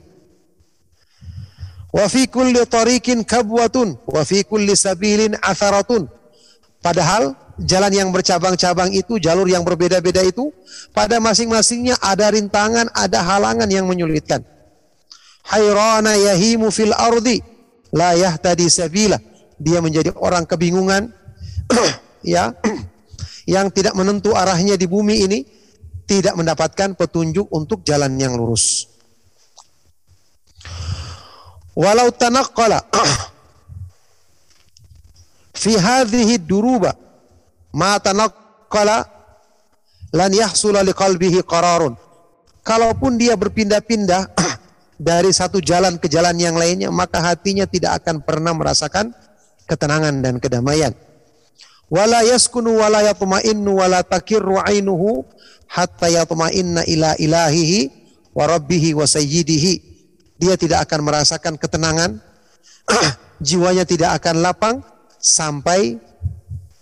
Wa fi kulli tariqin kabwatun wa fi kulli sabilin atharatun. Padahal jalan yang bercabang-cabang itu, jalur yang berbeda-beda itu, pada masing-masingnya ada rintangan, ada halangan yang menyulitkan. Hayrana yahimu fil ardi la yahtadi sabila. Dia menjadi orang kebingungan ya yang tidak menentu arahnya di bumi ini tidak mendapatkan petunjuk untuk jalan yang lurus. Walau tanaqqala fi hadhihi duruba ma tanaqqala lan yahsula liqalbihi qararun. Kalaupun dia berpindah-pindah dari satu jalan ke jalan yang lainnya, maka hatinya tidak akan pernah merasakan ketenangan dan kedamaian. Wala yaskunu wala yatma'innu wala takirru ainuhu hatta yatma'inna ila ilahihi wa rabbihi wa sayyidihi. Dia tidak akan merasakan ketenangan, jiwanya tidak akan lapang sampai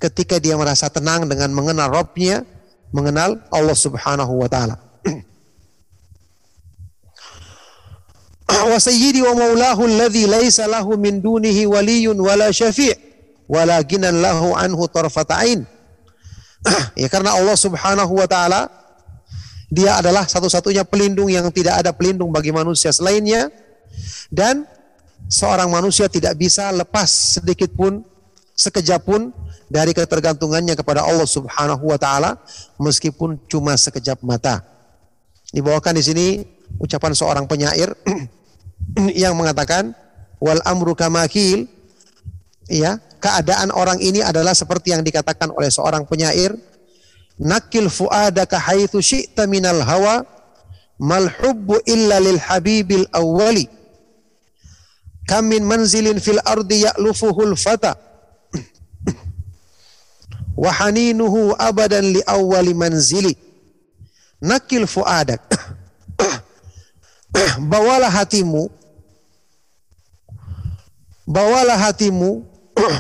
ketika dia merasa tenang dengan mengenal Robnya, mengenal Allah Subhanahu wa taala. wa sayyidi wa maulahu alladhi laisa lahu min dunihi waliyun wala syafi' wala ginan lahu anhu tarfata'in. ya karena Allah Subhanahu wa taala dia adalah satu-satunya pelindung yang tidak ada pelindung bagi manusia selainnya dan seorang manusia tidak bisa lepas sedikit pun sekejap pun dari ketergantungannya kepada Allah Subhanahu wa taala meskipun cuma sekejap mata. Dibawakan di sini ucapan seorang penyair yang mengatakan wal amru kamakil ya keadaan orang ini adalah seperti yang dikatakan oleh seorang penyair nakil fuadaka haitsu syi'ta minal hawa mal hubbu illa lil habibil awwali. Kam min manzilin fil ardi ya'lufuhul fata wa haninuhu abadan li awwali manzili. Nakil fuadak bawalah hatimu. Bawalah hatimu.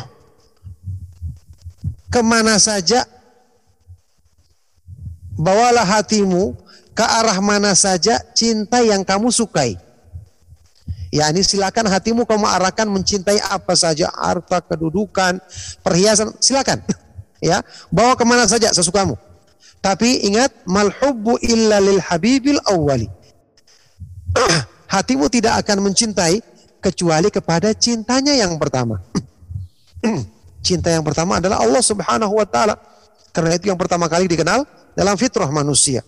Ke mana saja. Bawalah hatimu ke arah mana saja cinta yang kamu sukai. Ya ini silakan hatimu kamu arahkan mencintai apa saja, harta, kedudukan, perhiasan, silakan. Ya, bawa ke mana saja sesukamu. Tapi ingat, malhubbu illa lil habibil awwali. hatimu tidak akan mencintai kecuali kepada cintanya yang pertama. Cinta yang pertama adalah Allah Subhanahu wa taala. Karena itu yang pertama kali dikenal dalam fitrah manusia.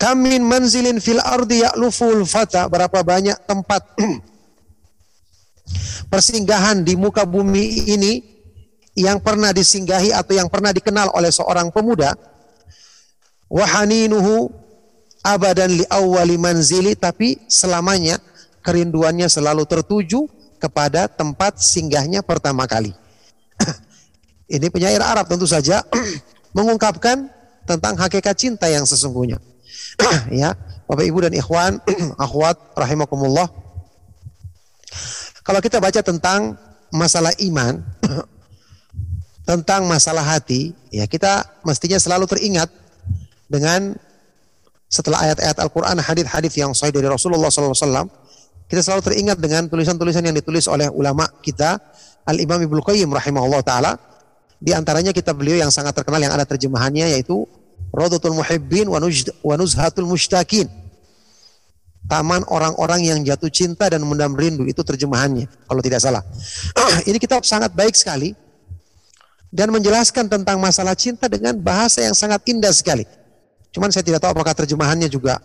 Kamin manzilin fil ardi ya'luful fata. Berapa banyak tempat persinggahan di muka bumi ini yang pernah disinggahi atau yang pernah dikenal oleh seorang pemuda. Wahaninuhu abadan li awwali manzili. Tapi selamanya kerinduannya selalu tertuju kepada tempat singgahnya pertama kali. Ini penyair Arab tentu saja mengungkapkan tentang hakikat cinta yang sesungguhnya. ya, Bapak Ibu dan ikhwan, akhwat rahimakumullah. Kalau kita baca tentang masalah iman, tentang masalah hati, ya kita mestinya selalu teringat dengan setelah ayat-ayat Al-Quran, hadis-hadis yang sahih dari Rasulullah SAW, kita selalu teringat dengan tulisan-tulisan yang ditulis oleh ulama kita, Al-Imam Ibnu Qayyim rahimahullah taala, di antaranya kitab beliau yang sangat terkenal yang ada terjemahannya yaitu Rodatul Muhibbin wa Nuzhatul Mushtakin. Taman orang-orang yang jatuh cinta dan mendam rindu itu terjemahannya kalau tidak salah. Ini kitab sangat baik sekali dan menjelaskan tentang masalah cinta dengan bahasa yang sangat indah sekali. Cuman saya tidak tahu apakah terjemahannya juga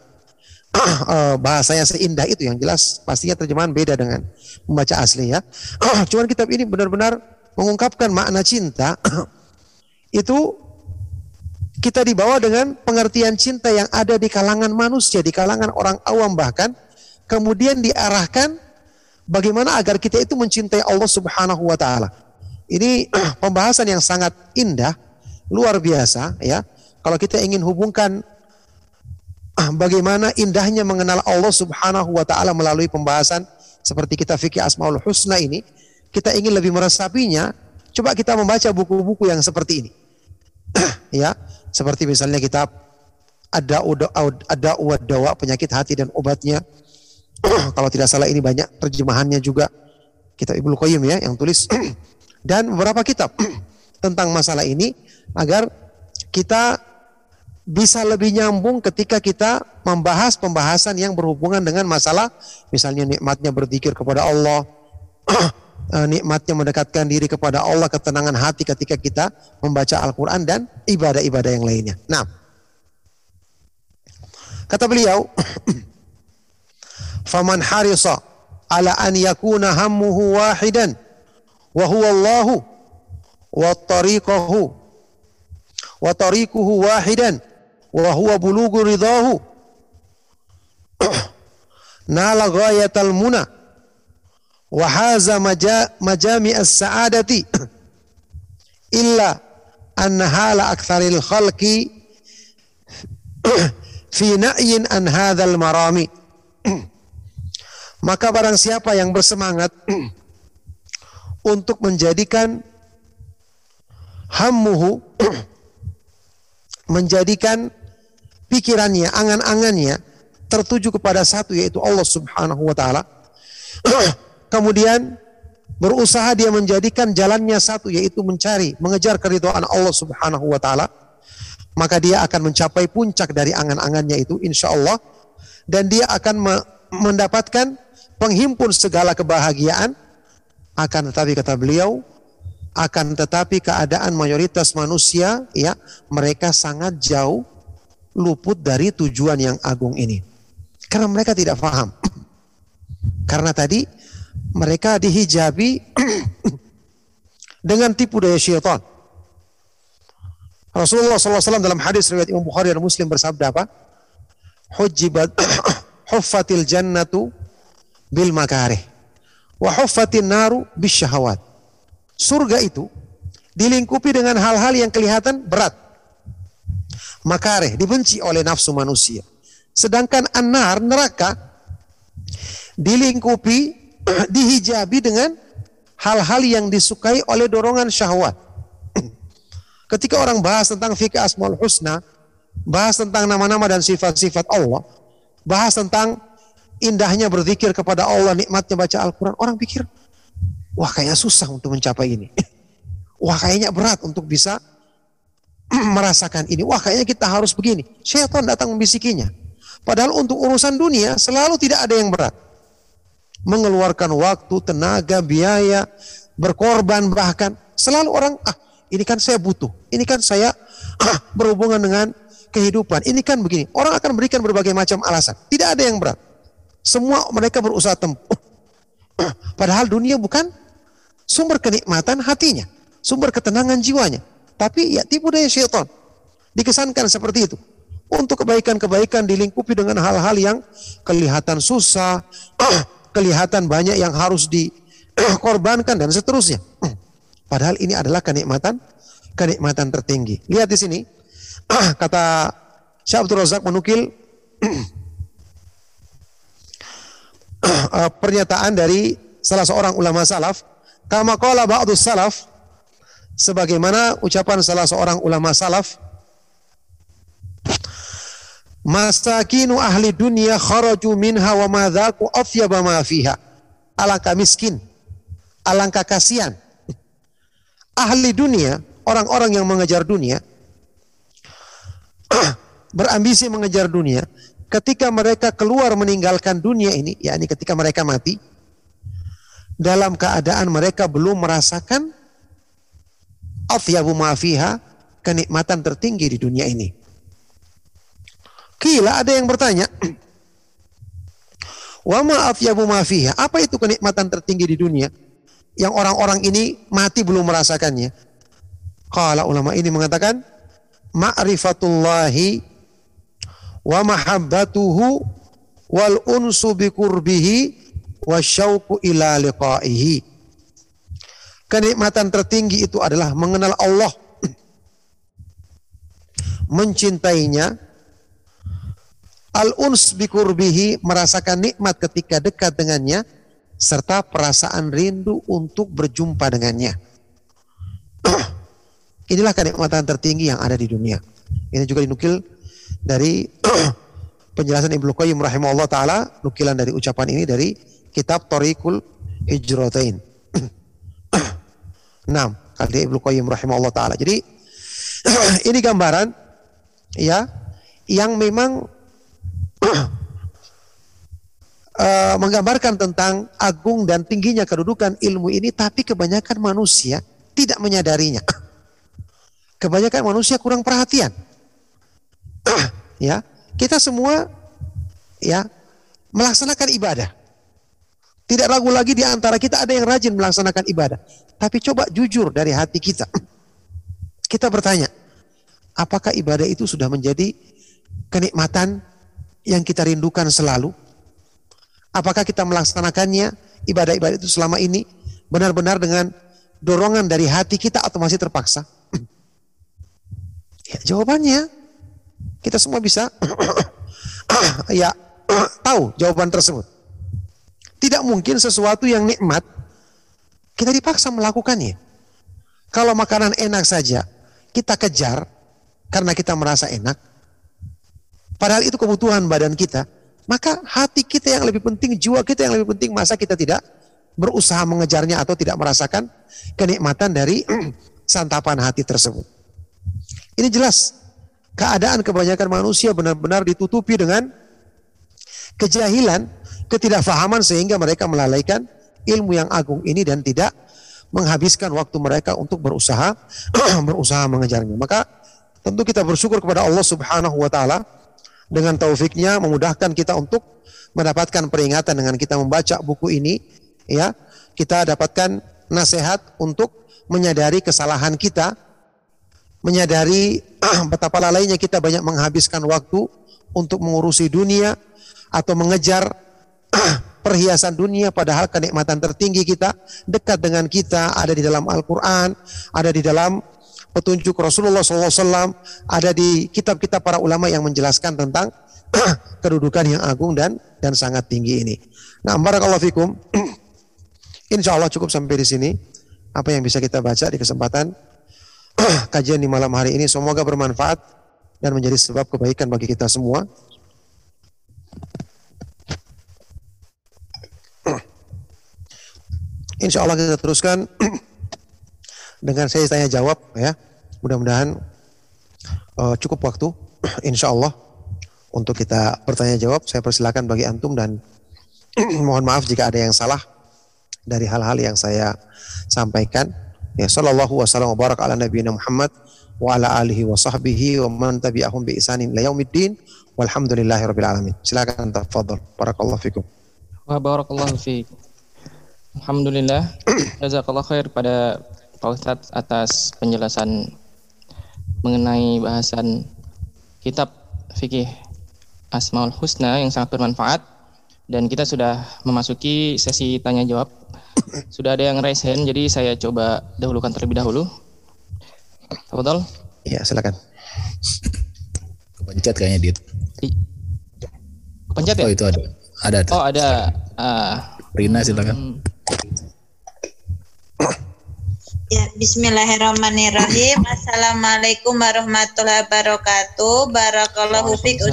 eh, bahasanya seindah itu yang jelas pastinya terjemahan beda dengan membaca asli ya. Cuman kitab ini benar-benar mengungkapkan makna cinta itu kita dibawa dengan pengertian cinta yang ada di kalangan manusia, di kalangan orang awam bahkan kemudian diarahkan bagaimana agar kita itu mencintai Allah Subhanahu wa taala. Ini pembahasan yang sangat indah, luar biasa ya. Kalau kita ingin hubungkan bagaimana indahnya mengenal Allah Subhanahu wa taala melalui pembahasan seperti kita fikih Asmaul Husna ini, kita ingin lebih meresapinya, coba kita membaca buku-buku yang seperti ini. ya, seperti misalnya kitab ada ada dawa penyakit hati dan obatnya. Kalau tidak salah ini banyak terjemahannya juga kitab Ibnu Qayyim ya yang tulis dan beberapa kitab tentang masalah ini agar kita bisa lebih nyambung ketika kita membahas pembahasan yang berhubungan dengan masalah misalnya nikmatnya berzikir kepada Allah eh, nikmatnya mendekatkan diri kepada Allah ketenangan hati ketika kita membaca Al-Qur'an dan ibadah-ibadah yang lainnya. Nah, kata beliau faman harisa ala an yakuna hammuhu wahidan wa huwa Allahu wa tariqahu wa tariquhu wahidan wa huwa bulugu ridahu. Nala ghayatal muna wa haza majami as-sa'adati illa an hala aktharil khalqi fi na'yin an hadzal marami. Maka barang siapa yang bersemangat untuk menjadikan hammuhu menjadikan pikirannya, angan-angannya tertuju kepada satu yaitu Allah Subhanahu wa taala. Kemudian berusaha dia menjadikan jalannya satu yaitu mencari, mengejar keridhaan Allah Subhanahu wa taala. Maka dia akan mencapai puncak dari angan-angannya itu insya Allah dan dia akan mendapatkan penghimpun segala kebahagiaan akan tetapi kata beliau akan tetapi keadaan mayoritas manusia ya mereka sangat jauh luput dari tujuan yang agung ini. Karena mereka tidak paham. Karena tadi mereka dihijabi dengan tipu daya syaitan. Rasulullah SAW dalam hadis riwayat Imam Bukhari dan Muslim bersabda apa? Hujibat huffatil jannatu bil makarih wa naru bis syahawat. Surga itu dilingkupi dengan hal-hal yang kelihatan berat makareh, dibenci oleh nafsu manusia. Sedangkan anar neraka dilingkupi, dihijabi dengan hal-hal yang disukai oleh dorongan syahwat. Ketika orang bahas tentang fikih asmaul husna, bahas tentang nama-nama dan sifat-sifat Allah, bahas tentang indahnya berzikir kepada Allah, nikmatnya baca Al-Quran, orang pikir, wah kayaknya susah untuk mencapai ini. Wah kayaknya berat untuk bisa merasakan ini. Wah kayaknya kita harus begini. Syaitan datang membisikinya. Padahal untuk urusan dunia selalu tidak ada yang berat. Mengeluarkan waktu, tenaga, biaya, berkorban bahkan. Selalu orang, ah ini kan saya butuh. Ini kan saya ah, berhubungan dengan kehidupan. Ini kan begini. Orang akan berikan berbagai macam alasan. Tidak ada yang berat. Semua mereka berusaha tempuh. Padahal dunia bukan sumber kenikmatan hatinya. Sumber ketenangan jiwanya. Tapi ya tipu daya syaitan. Dikesankan seperti itu. Untuk kebaikan-kebaikan dilingkupi dengan hal-hal yang kelihatan susah, kelihatan banyak yang harus dikorbankan dan seterusnya. Padahal ini adalah kenikmatan kenikmatan tertinggi. Lihat di sini kata Syekh Abdul Razak menukil pernyataan dari salah seorang ulama salaf, kama qala ba'du salaf sebagaimana ucapan salah seorang ulama salaf Masakinu ahli dunia kharaju minha wa madzaku afyaba ma fiha. Alangkah miskin, alangkah kasihan. Ahli dunia, orang-orang yang mengejar dunia, berambisi mengejar dunia, ketika mereka keluar meninggalkan dunia ini, yakni ketika mereka mati, dalam keadaan mereka belum merasakan afyabu maafiha kenikmatan tertinggi di dunia ini. Kila ada yang bertanya, Wa ma afyabu ma fiha. Apa itu kenikmatan tertinggi di dunia? Yang orang-orang ini mati belum merasakannya. Qala ulama ini mengatakan ma'rifatullahi wa mahabbatuhu wal unsu bi qurbihi wa ila liqaihi. Kenikmatan tertinggi itu adalah mengenal Allah, mencintainya, al-uns bi qurbihi merasakan nikmat ketika dekat dengannya serta perasaan rindu untuk berjumpa dengannya. Inilah kenikmatan tertinggi yang ada di dunia. Ini juga dinukil dari penjelasan Ibnu Qayyim rahimahullah taala, nukilan dari ucapan ini dari kitab Tariqul Hijratain. 6 kali Ibnu Qayyim rahimahullah taala. Jadi ini gambaran ya yang memang uh, menggambarkan tentang agung dan tingginya kedudukan ilmu ini tapi kebanyakan manusia tidak menyadarinya. Kebanyakan manusia kurang perhatian. ya, kita semua ya melaksanakan ibadah. Tidak ragu lagi di antara kita ada yang rajin melaksanakan ibadah. Tapi coba jujur dari hati kita. Kita bertanya, apakah ibadah itu sudah menjadi kenikmatan yang kita rindukan selalu? Apakah kita melaksanakannya ibadah-ibadah itu selama ini benar-benar dengan dorongan dari hati kita atau masih terpaksa? Ya, jawabannya kita semua bisa ya tahu jawaban tersebut. Tidak mungkin sesuatu yang nikmat kita dipaksa melakukannya. Kalau makanan enak saja kita kejar karena kita merasa enak, padahal itu kebutuhan badan kita, maka hati kita yang lebih penting, jiwa kita yang lebih penting, masa kita tidak berusaha mengejarnya atau tidak merasakan kenikmatan dari santapan hati tersebut. Ini jelas keadaan kebanyakan manusia benar-benar ditutupi dengan kejahilan, ketidakfahaman sehingga mereka melalaikan ilmu yang agung ini dan tidak menghabiskan waktu mereka untuk berusaha berusaha mengejarnya. Maka tentu kita bersyukur kepada Allah Subhanahu wa taala dengan taufiknya memudahkan kita untuk mendapatkan peringatan dengan kita membaca buku ini ya. Kita dapatkan nasihat untuk menyadari kesalahan kita menyadari betapa lalainya kita banyak menghabiskan waktu untuk mengurusi dunia atau mengejar perhiasan dunia padahal kenikmatan tertinggi kita dekat dengan kita ada di dalam Al-Qur'an, ada di dalam petunjuk Rasulullah SAW, ada di kitab-kitab para ulama yang menjelaskan tentang kedudukan yang agung dan dan sangat tinggi ini. Nah, barakallahu fikum. Insya Allah cukup sampai di sini apa yang bisa kita baca di kesempatan kajian di malam hari ini semoga bermanfaat dan menjadi sebab kebaikan bagi kita semua. Insya Allah kita teruskan dengan saya tanya jawab ya. Mudah-mudahan uh, cukup waktu Insya Allah untuk kita bertanya jawab. Saya persilakan bagi antum dan mohon maaf jika ada yang salah dari hal-hal yang saya sampaikan. Ya sallallahu wasallam wa barak ala nabiyina Muhammad wa ala alihi wa sahbihi wa man tabi'ahum bi isanin ila yaumiddin walhamdulillahi rabbil alamin. Silakan tafadhol. Barakallahu fikum. Wa barakallahu fiik. Alhamdulillah. Jazakallah khair pada Pak Ustadz atas penjelasan mengenai bahasan kitab fikih Asmaul Husna yang sangat bermanfaat dan kita sudah memasuki sesi tanya jawab sudah ada yang raise hand, jadi saya coba dahulukan terlebih dahulu. Betul? Iya, silakan. Kepencet kayaknya, Dit. Kepencet ya? Oh, itu ada. Ada. ada. Oh, ada. Uh, Rina silakan. Hmm. Ya, bismillahirrahmanirrahim. Assalamualaikum warahmatullahi wabarakatuh. Barakallahu fiik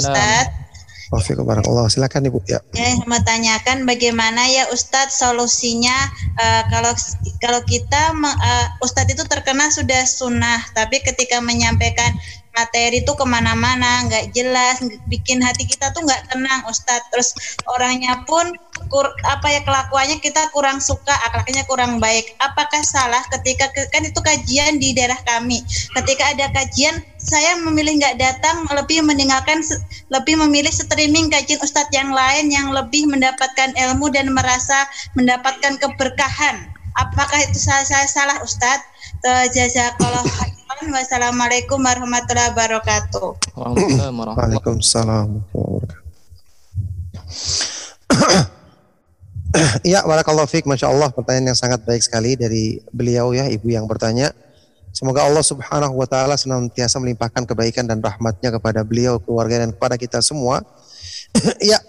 Ustadz. Waalaikumsalam. Silakan Ibu. Ya. Ya, mau tanyakan bagaimana ya Ustadz solusinya uh, kalau kalau kita uh, Ustadz itu terkena sudah sunnah, tapi ketika menyampaikan materi itu ke mana-mana nggak jelas, bikin hati kita tuh nggak tenang Ustadz. Terus orangnya pun kur, apa ya kelakuannya kita kurang suka, akhlaknya kurang baik. Apakah salah ketika kan itu kajian di daerah kami. Ketika ada kajian, saya memilih nggak datang, lebih mendengarkan, lebih memilih streaming kajian ustadz yang lain yang lebih mendapatkan ilmu dan merasa mendapatkan keberkahan. Apakah itu salah salah, salah Ustadz? Jazakallah khairan. Wassalamualaikum warahmatullahi wabarakatuh. Waalaikumsalam Waalaikumsalam warahmatullahi. Iya, barakallahu fiik. Masya Allah, pertanyaan yang sangat baik sekali dari beliau ya, ibu yang bertanya. Semoga Allah subhanahu wa ta'ala senantiasa melimpahkan kebaikan dan rahmatnya kepada beliau, keluarga, dan kepada kita semua. ya,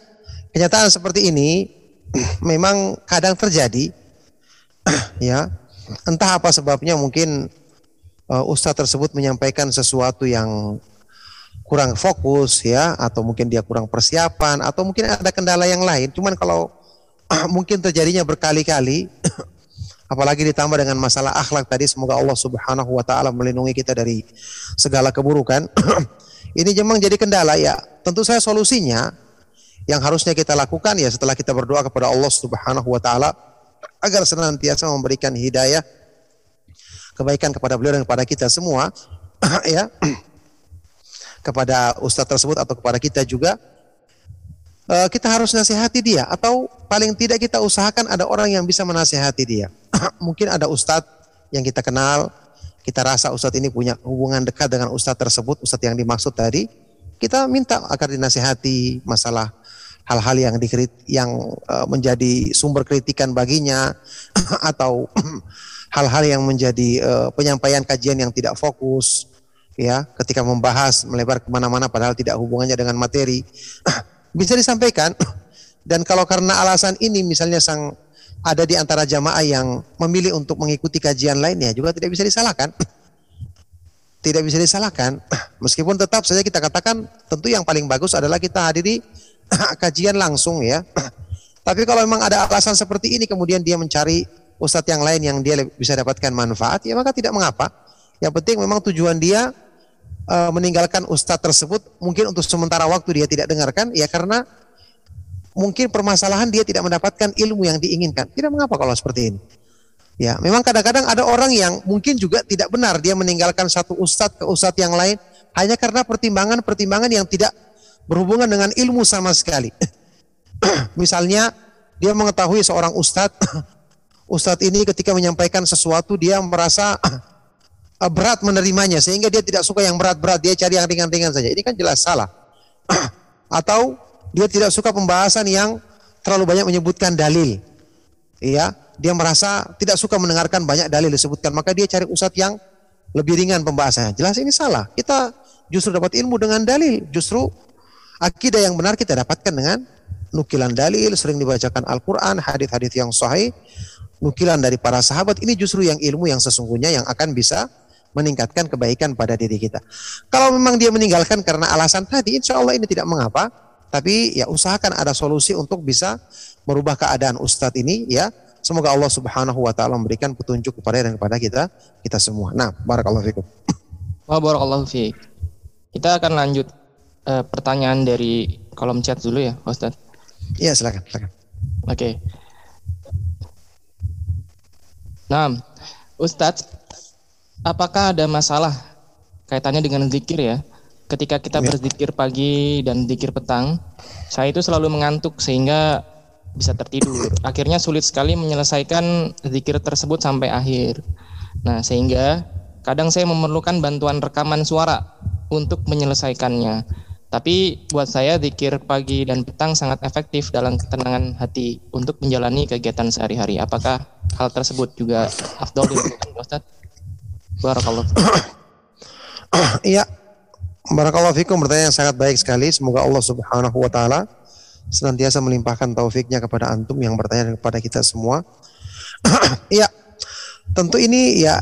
kenyataan seperti ini memang kadang terjadi. ya, entah apa sebabnya mungkin uh, ustadz tersebut menyampaikan sesuatu yang kurang fokus ya atau mungkin dia kurang persiapan atau mungkin ada kendala yang lain. Cuman kalau mungkin terjadinya berkali-kali apalagi ditambah dengan masalah akhlak tadi semoga Allah Subhanahu wa taala melindungi kita dari segala keburukan. Ini memang jadi kendala ya. Tentu saya solusinya yang harusnya kita lakukan ya setelah kita berdoa kepada Allah Subhanahu wa taala agar senantiasa memberikan hidayah kebaikan kepada beliau dan kepada kita semua ya kepada ustadz tersebut atau kepada kita juga uh, kita harus nasihati dia atau paling tidak kita usahakan ada orang yang bisa menasihati dia. Mungkin ada ustadz yang kita kenal, kita rasa ustadz ini punya hubungan dekat dengan ustadz tersebut, ustadz yang dimaksud tadi, kita minta agar dinasihati masalah hal-hal yang dikrit yang uh, menjadi sumber kritikan baginya atau hal-hal yang menjadi uh, penyampaian kajian yang tidak fokus ya ketika membahas melebar ke mana-mana padahal tidak hubungannya dengan materi bisa disampaikan. Dan kalau karena alasan ini misalnya sang ada di antara jamaah yang memilih untuk mengikuti kajian lainnya juga tidak bisa disalahkan. Tidak bisa disalahkan. Meskipun tetap saja kita katakan tentu yang paling bagus adalah kita hadiri kajian langsung ya tapi kalau memang ada alasan seperti ini kemudian dia mencari ustadz yang lain yang dia bisa dapatkan manfaat ya maka tidak mengapa yang penting memang tujuan dia uh, meninggalkan ustadz tersebut mungkin untuk sementara waktu dia tidak dengarkan ya karena mungkin permasalahan dia tidak mendapatkan ilmu yang diinginkan. Tidak mengapa kalau seperti ini. Ya, memang kadang-kadang ada orang yang mungkin juga tidak benar dia meninggalkan satu ustadz ke ustadz yang lain hanya karena pertimbangan-pertimbangan yang tidak berhubungan dengan ilmu sama sekali. Misalnya dia mengetahui seorang ustadz, ustadz ini ketika menyampaikan sesuatu dia merasa uh, berat menerimanya sehingga dia tidak suka yang berat-berat, dia cari yang ringan-ringan saja. Ini kan jelas salah. Atau dia tidak suka pembahasan yang terlalu banyak menyebutkan dalil. Iya, dia merasa tidak suka mendengarkan banyak dalil disebutkan, maka dia cari ustadz yang lebih ringan pembahasannya. Jelas ini salah. Kita justru dapat ilmu dengan dalil. Justru akidah yang benar kita dapatkan dengan nukilan dalil, sering dibacakan Al-Quran, hadis-hadis yang sahih, nukilan dari para sahabat. Ini justru yang ilmu yang sesungguhnya yang akan bisa meningkatkan kebaikan pada diri kita. Kalau memang dia meninggalkan karena alasan tadi, insya Allah ini tidak mengapa. Tapi ya usahakan ada solusi untuk bisa merubah keadaan ustadz ini ya. Semoga Allah Subhanahu wa taala memberikan petunjuk kepada dan kepada kita kita semua. Nah, barakallahu fikum. Wa barakallahu fiik. Kita akan lanjut uh, pertanyaan dari kolom chat dulu ya, Ustaz. Iya, silakan, silakan. Oke. Okay. Nah, Ustadz, apakah ada masalah kaitannya dengan zikir ya? Ketika kita ya. berzikir pagi dan zikir petang, saya itu selalu mengantuk sehingga bisa tertidur. Akhirnya sulit sekali menyelesaikan zikir tersebut sampai akhir. Nah, sehingga kadang saya memerlukan bantuan rekaman suara untuk menyelesaikannya. Tapi buat saya zikir pagi dan petang sangat efektif dalam ketenangan hati untuk menjalani kegiatan sehari-hari. Apakah hal tersebut juga afdol dilakukan Ustaz? Barakallah. Iya. Barakallahu fikum pertanyaan sangat baik sekali. Semoga Allah Subhanahu wa taala senantiasa melimpahkan taufiknya kepada antum yang bertanya kepada kita semua. Iya. Tentu ini ya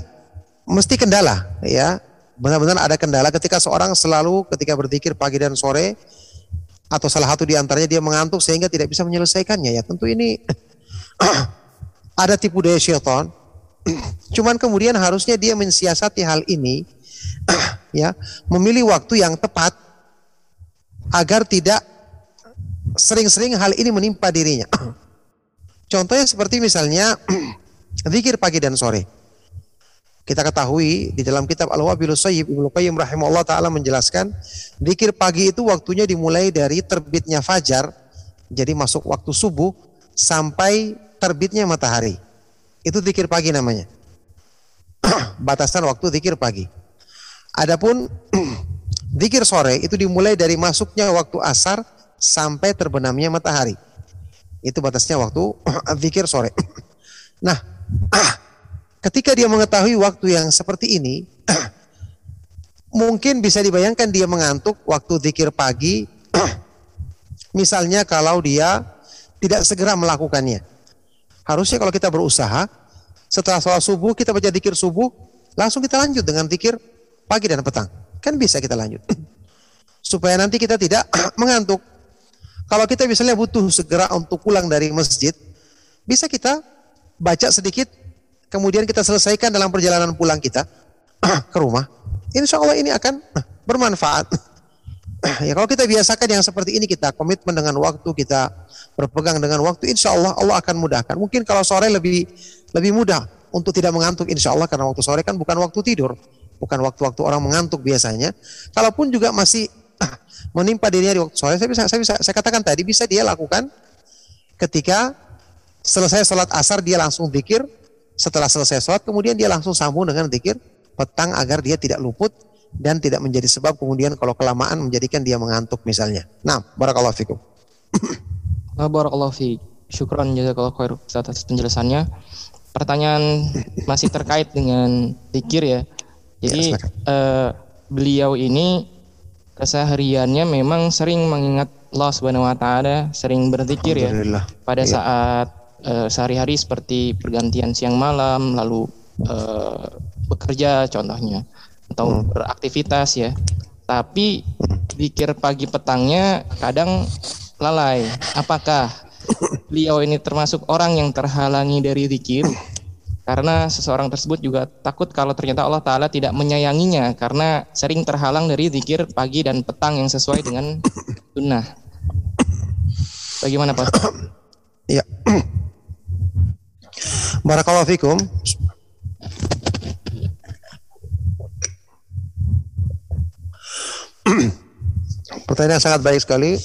mesti kendala ya. Benar-benar ada kendala ketika seorang selalu ketika berzikir pagi dan sore atau salah satu di antaranya dia mengantuk sehingga tidak bisa menyelesaikannya ya. Tentu ini ada tipu daya syaitan Cuman kemudian harusnya dia mensiasati hal ini ya, memilih waktu yang tepat agar tidak sering-sering hal ini menimpa dirinya. Contohnya seperti misalnya zikir pagi dan sore. Kita ketahui di dalam kitab Al-Wabilus Sayyib Ibnu Qayyim rahimahullah taala menjelaskan zikir pagi itu waktunya dimulai dari terbitnya fajar jadi masuk waktu subuh sampai terbitnya matahari. Itu zikir pagi namanya. Batasan waktu zikir pagi. Adapun zikir sore itu dimulai dari masuknya waktu asar sampai terbenamnya matahari. Itu batasnya waktu zikir sore. Nah, ketika dia mengetahui waktu yang seperti ini, mungkin bisa dibayangkan dia mengantuk waktu zikir pagi. Misalnya kalau dia tidak segera melakukannya. Harusnya kalau kita berusaha, setelah sholat subuh kita baca zikir subuh, langsung kita lanjut dengan zikir pagi dan petang. Kan bisa kita lanjut. Supaya nanti kita tidak mengantuk. Kalau kita misalnya butuh segera untuk pulang dari masjid, bisa kita baca sedikit, kemudian kita selesaikan dalam perjalanan pulang kita ke rumah. Insya Allah ini akan bermanfaat. ya kalau kita biasakan yang seperti ini kita komitmen dengan waktu kita berpegang dengan waktu insya Allah Allah akan mudahkan mungkin kalau sore lebih lebih mudah untuk tidak mengantuk insya Allah karena waktu sore kan bukan waktu tidur bukan waktu-waktu orang mengantuk biasanya kalaupun juga masih menimpa dirinya di waktu sore saya bisa saya bisa saya katakan tadi bisa dia lakukan ketika Selesai sholat asar dia langsung zikir. Setelah selesai sholat kemudian dia langsung sambung dengan zikir petang agar dia tidak luput dan tidak menjadi sebab kemudian kalau kelamaan menjadikan dia mengantuk misalnya. Nah, barakallahu fikum. Barakallahu fiik. Syukran jazakallahu khair atas penjelasannya. Pertanyaan masih terkait dengan zikir ya. Jadi Ya, eh, beliau ini kesehariannya memang sering mengingat Allah Subhanahu wa taala, sering berzikir ya. Pada Iya. saat eh, sehari-hari seperti pergantian siang malam, lalu eh, bekerja contohnya atau Hmm. beraktivitas ya. Tapi zikir pagi petangnya kadang lalai. Apakah beliau ini termasuk orang yang terhalangi dari zikir? Karena seseorang tersebut juga takut kalau ternyata Allah Ta'ala tidak menyayanginya karena sering terhalang dari zikir pagi dan petang yang sesuai dengan sunnah. Bagaimana Pak? Ya. Barakallahu fikum. Pertanyaan sangat baik sekali.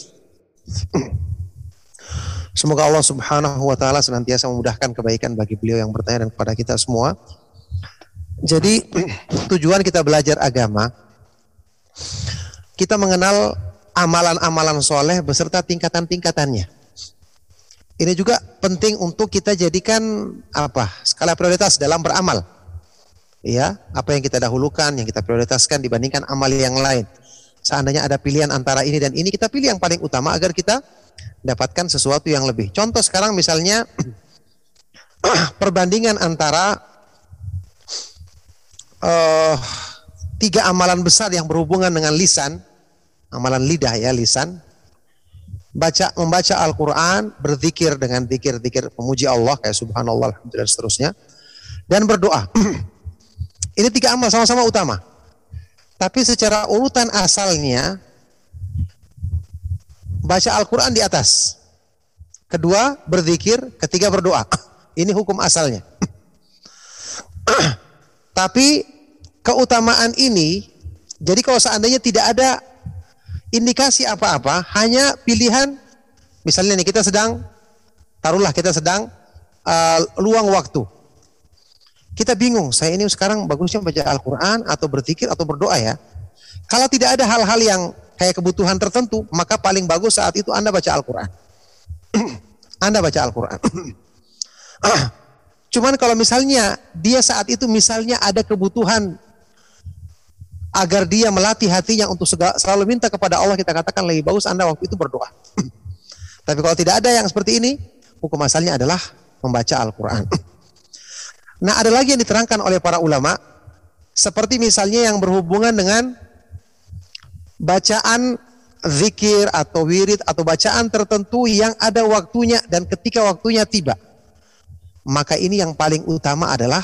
Semoga Allah Subhanahu wa taala senantiasa memudahkan kebaikan bagi beliau yang bertanya dan kepada kita semua. Jadi tujuan kita belajar agama kita mengenal amalan-amalan soleh beserta tingkatan-tingkatannya. Ini juga penting untuk kita jadikan apa skala prioritas dalam beramal. Ya, apa yang kita dahulukan, yang kita prioritaskan dibandingkan amal yang lain. Seandainya ada pilihan antara ini dan ini, kita pilih yang paling utama agar kita dapatkan sesuatu yang lebih. Contoh sekarang misalnya perbandingan antara eh, tiga amalan besar yang berhubungan dengan lisan, amalan lidah ya lisan, baca membaca Al-Qur'an, berzikir dengan zikir-zikir memuji Allah kayak subhanallah, alhamdulillah dan seterusnya dan berdoa. Ini tiga amal sama-sama utama. Tapi secara urutan asalnya baca Al-Qur'an di atas. Kedua berzikir, ketiga berdoa. Ini hukum asalnya. Tapi keutamaan ini jadi kalau seandainya tidak ada indikasi apa-apa, hanya pilihan misalnya nih kita sedang taruhlah kita sedang uh, luang waktu. Kita bingung, saya ini sekarang bagusnya baca Al-Qur'an atau berzikir atau berdoa ya. Kalau tidak ada hal-hal yang kayak kebutuhan tertentu, maka paling bagus saat itu Anda baca Al-Qur'an. anda baca Al-Qur'an. Cuman kalau misalnya dia saat itu misalnya ada kebutuhan agar dia melatih hatinya untuk segala, selalu minta kepada Allah kita katakan lebih bagus Anda waktu itu berdoa. Tapi kalau tidak ada yang seperti ini, hukum asalnya adalah membaca Al-Qur'an. Nah, ada lagi yang diterangkan oleh para ulama seperti misalnya yang berhubungan dengan bacaan zikir atau wirid atau bacaan tertentu yang ada waktunya dan ketika waktunya tiba. Maka ini yang paling utama adalah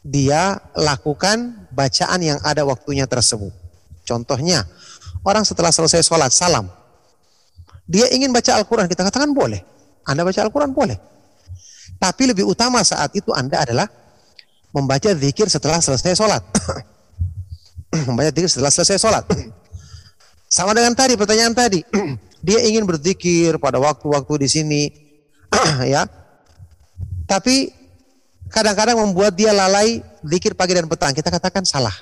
dia lakukan bacaan yang ada waktunya tersebut. Contohnya, orang setelah selesai sholat salam, dia ingin baca Al-Quran, kita katakan boleh. Anda baca Al-Quran boleh. Tapi lebih utama saat itu Anda adalah membaca zikir setelah selesai sholat. membaca zikir setelah selesai sholat. Sama dengan tadi pertanyaan tadi, dia ingin berzikir pada waktu-waktu di sini, ya. Tapi kadang-kadang membuat dia lalai zikir pagi dan petang. Kita katakan salah.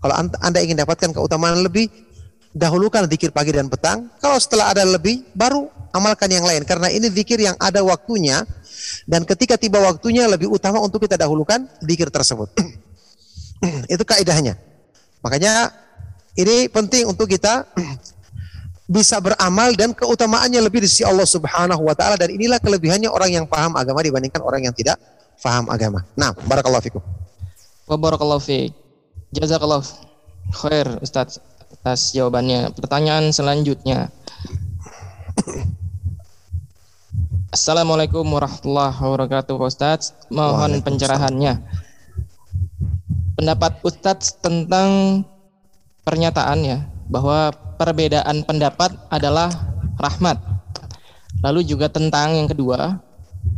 Kalau anda ingin dapatkan keutamaan lebih, dahulukan zikir pagi dan petang. Kalau setelah ada lebih, baru amalkan yang lain. Karena ini zikir yang ada waktunya, dan ketika tiba waktunya lebih utama untuk kita dahulukan zikir tersebut. Itu kaidahnya. Makanya ini penting untuk kita bisa beramal dan keutamaannya lebih di sisi Allah Subhanahu wa taala dan inilah kelebihannya orang yang paham agama dibandingkan orang yang tidak paham agama. Nah, barakallahu fikum. Wa barakallahu fiik. Jazakallahu khair Ustaz atas jawabannya. Pertanyaan selanjutnya. Assalamualaikum warahmatullahi wabarakatuh Ustaz. Mohon pencerahannya. Pendapat Ustaz tentang pernyataan ya bahwa perbedaan pendapat adalah rahmat. Lalu juga tentang yang kedua,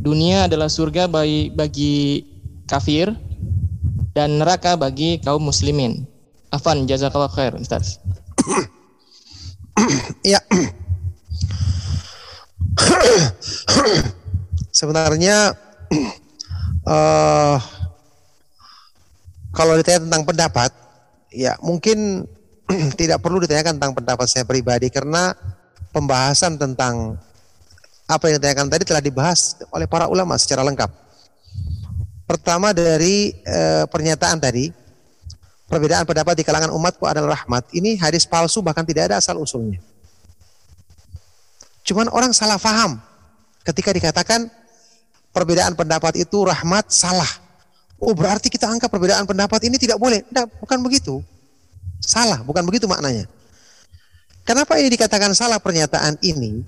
dunia adalah surga bagi bagi kafir dan neraka bagi kaum muslimin. Afan jazakallah khair Ustaz. ya. Sebenarnya uh, kalau ditanya tentang pendapat, ya mungkin tidak perlu ditanyakan tentang pendapat saya pribadi karena pembahasan tentang apa yang ditanyakan tadi telah dibahas oleh para ulama secara lengkap. Pertama dari e, pernyataan tadi, perbedaan pendapat di kalangan umatku adalah rahmat. Ini hadis palsu bahkan tidak ada asal usulnya. Cuman orang salah faham ketika dikatakan perbedaan pendapat itu rahmat salah. Oh berarti kita anggap perbedaan pendapat ini tidak boleh. Tidak, bukan begitu. Salah, bukan begitu maknanya. Kenapa ini dikatakan salah pernyataan ini?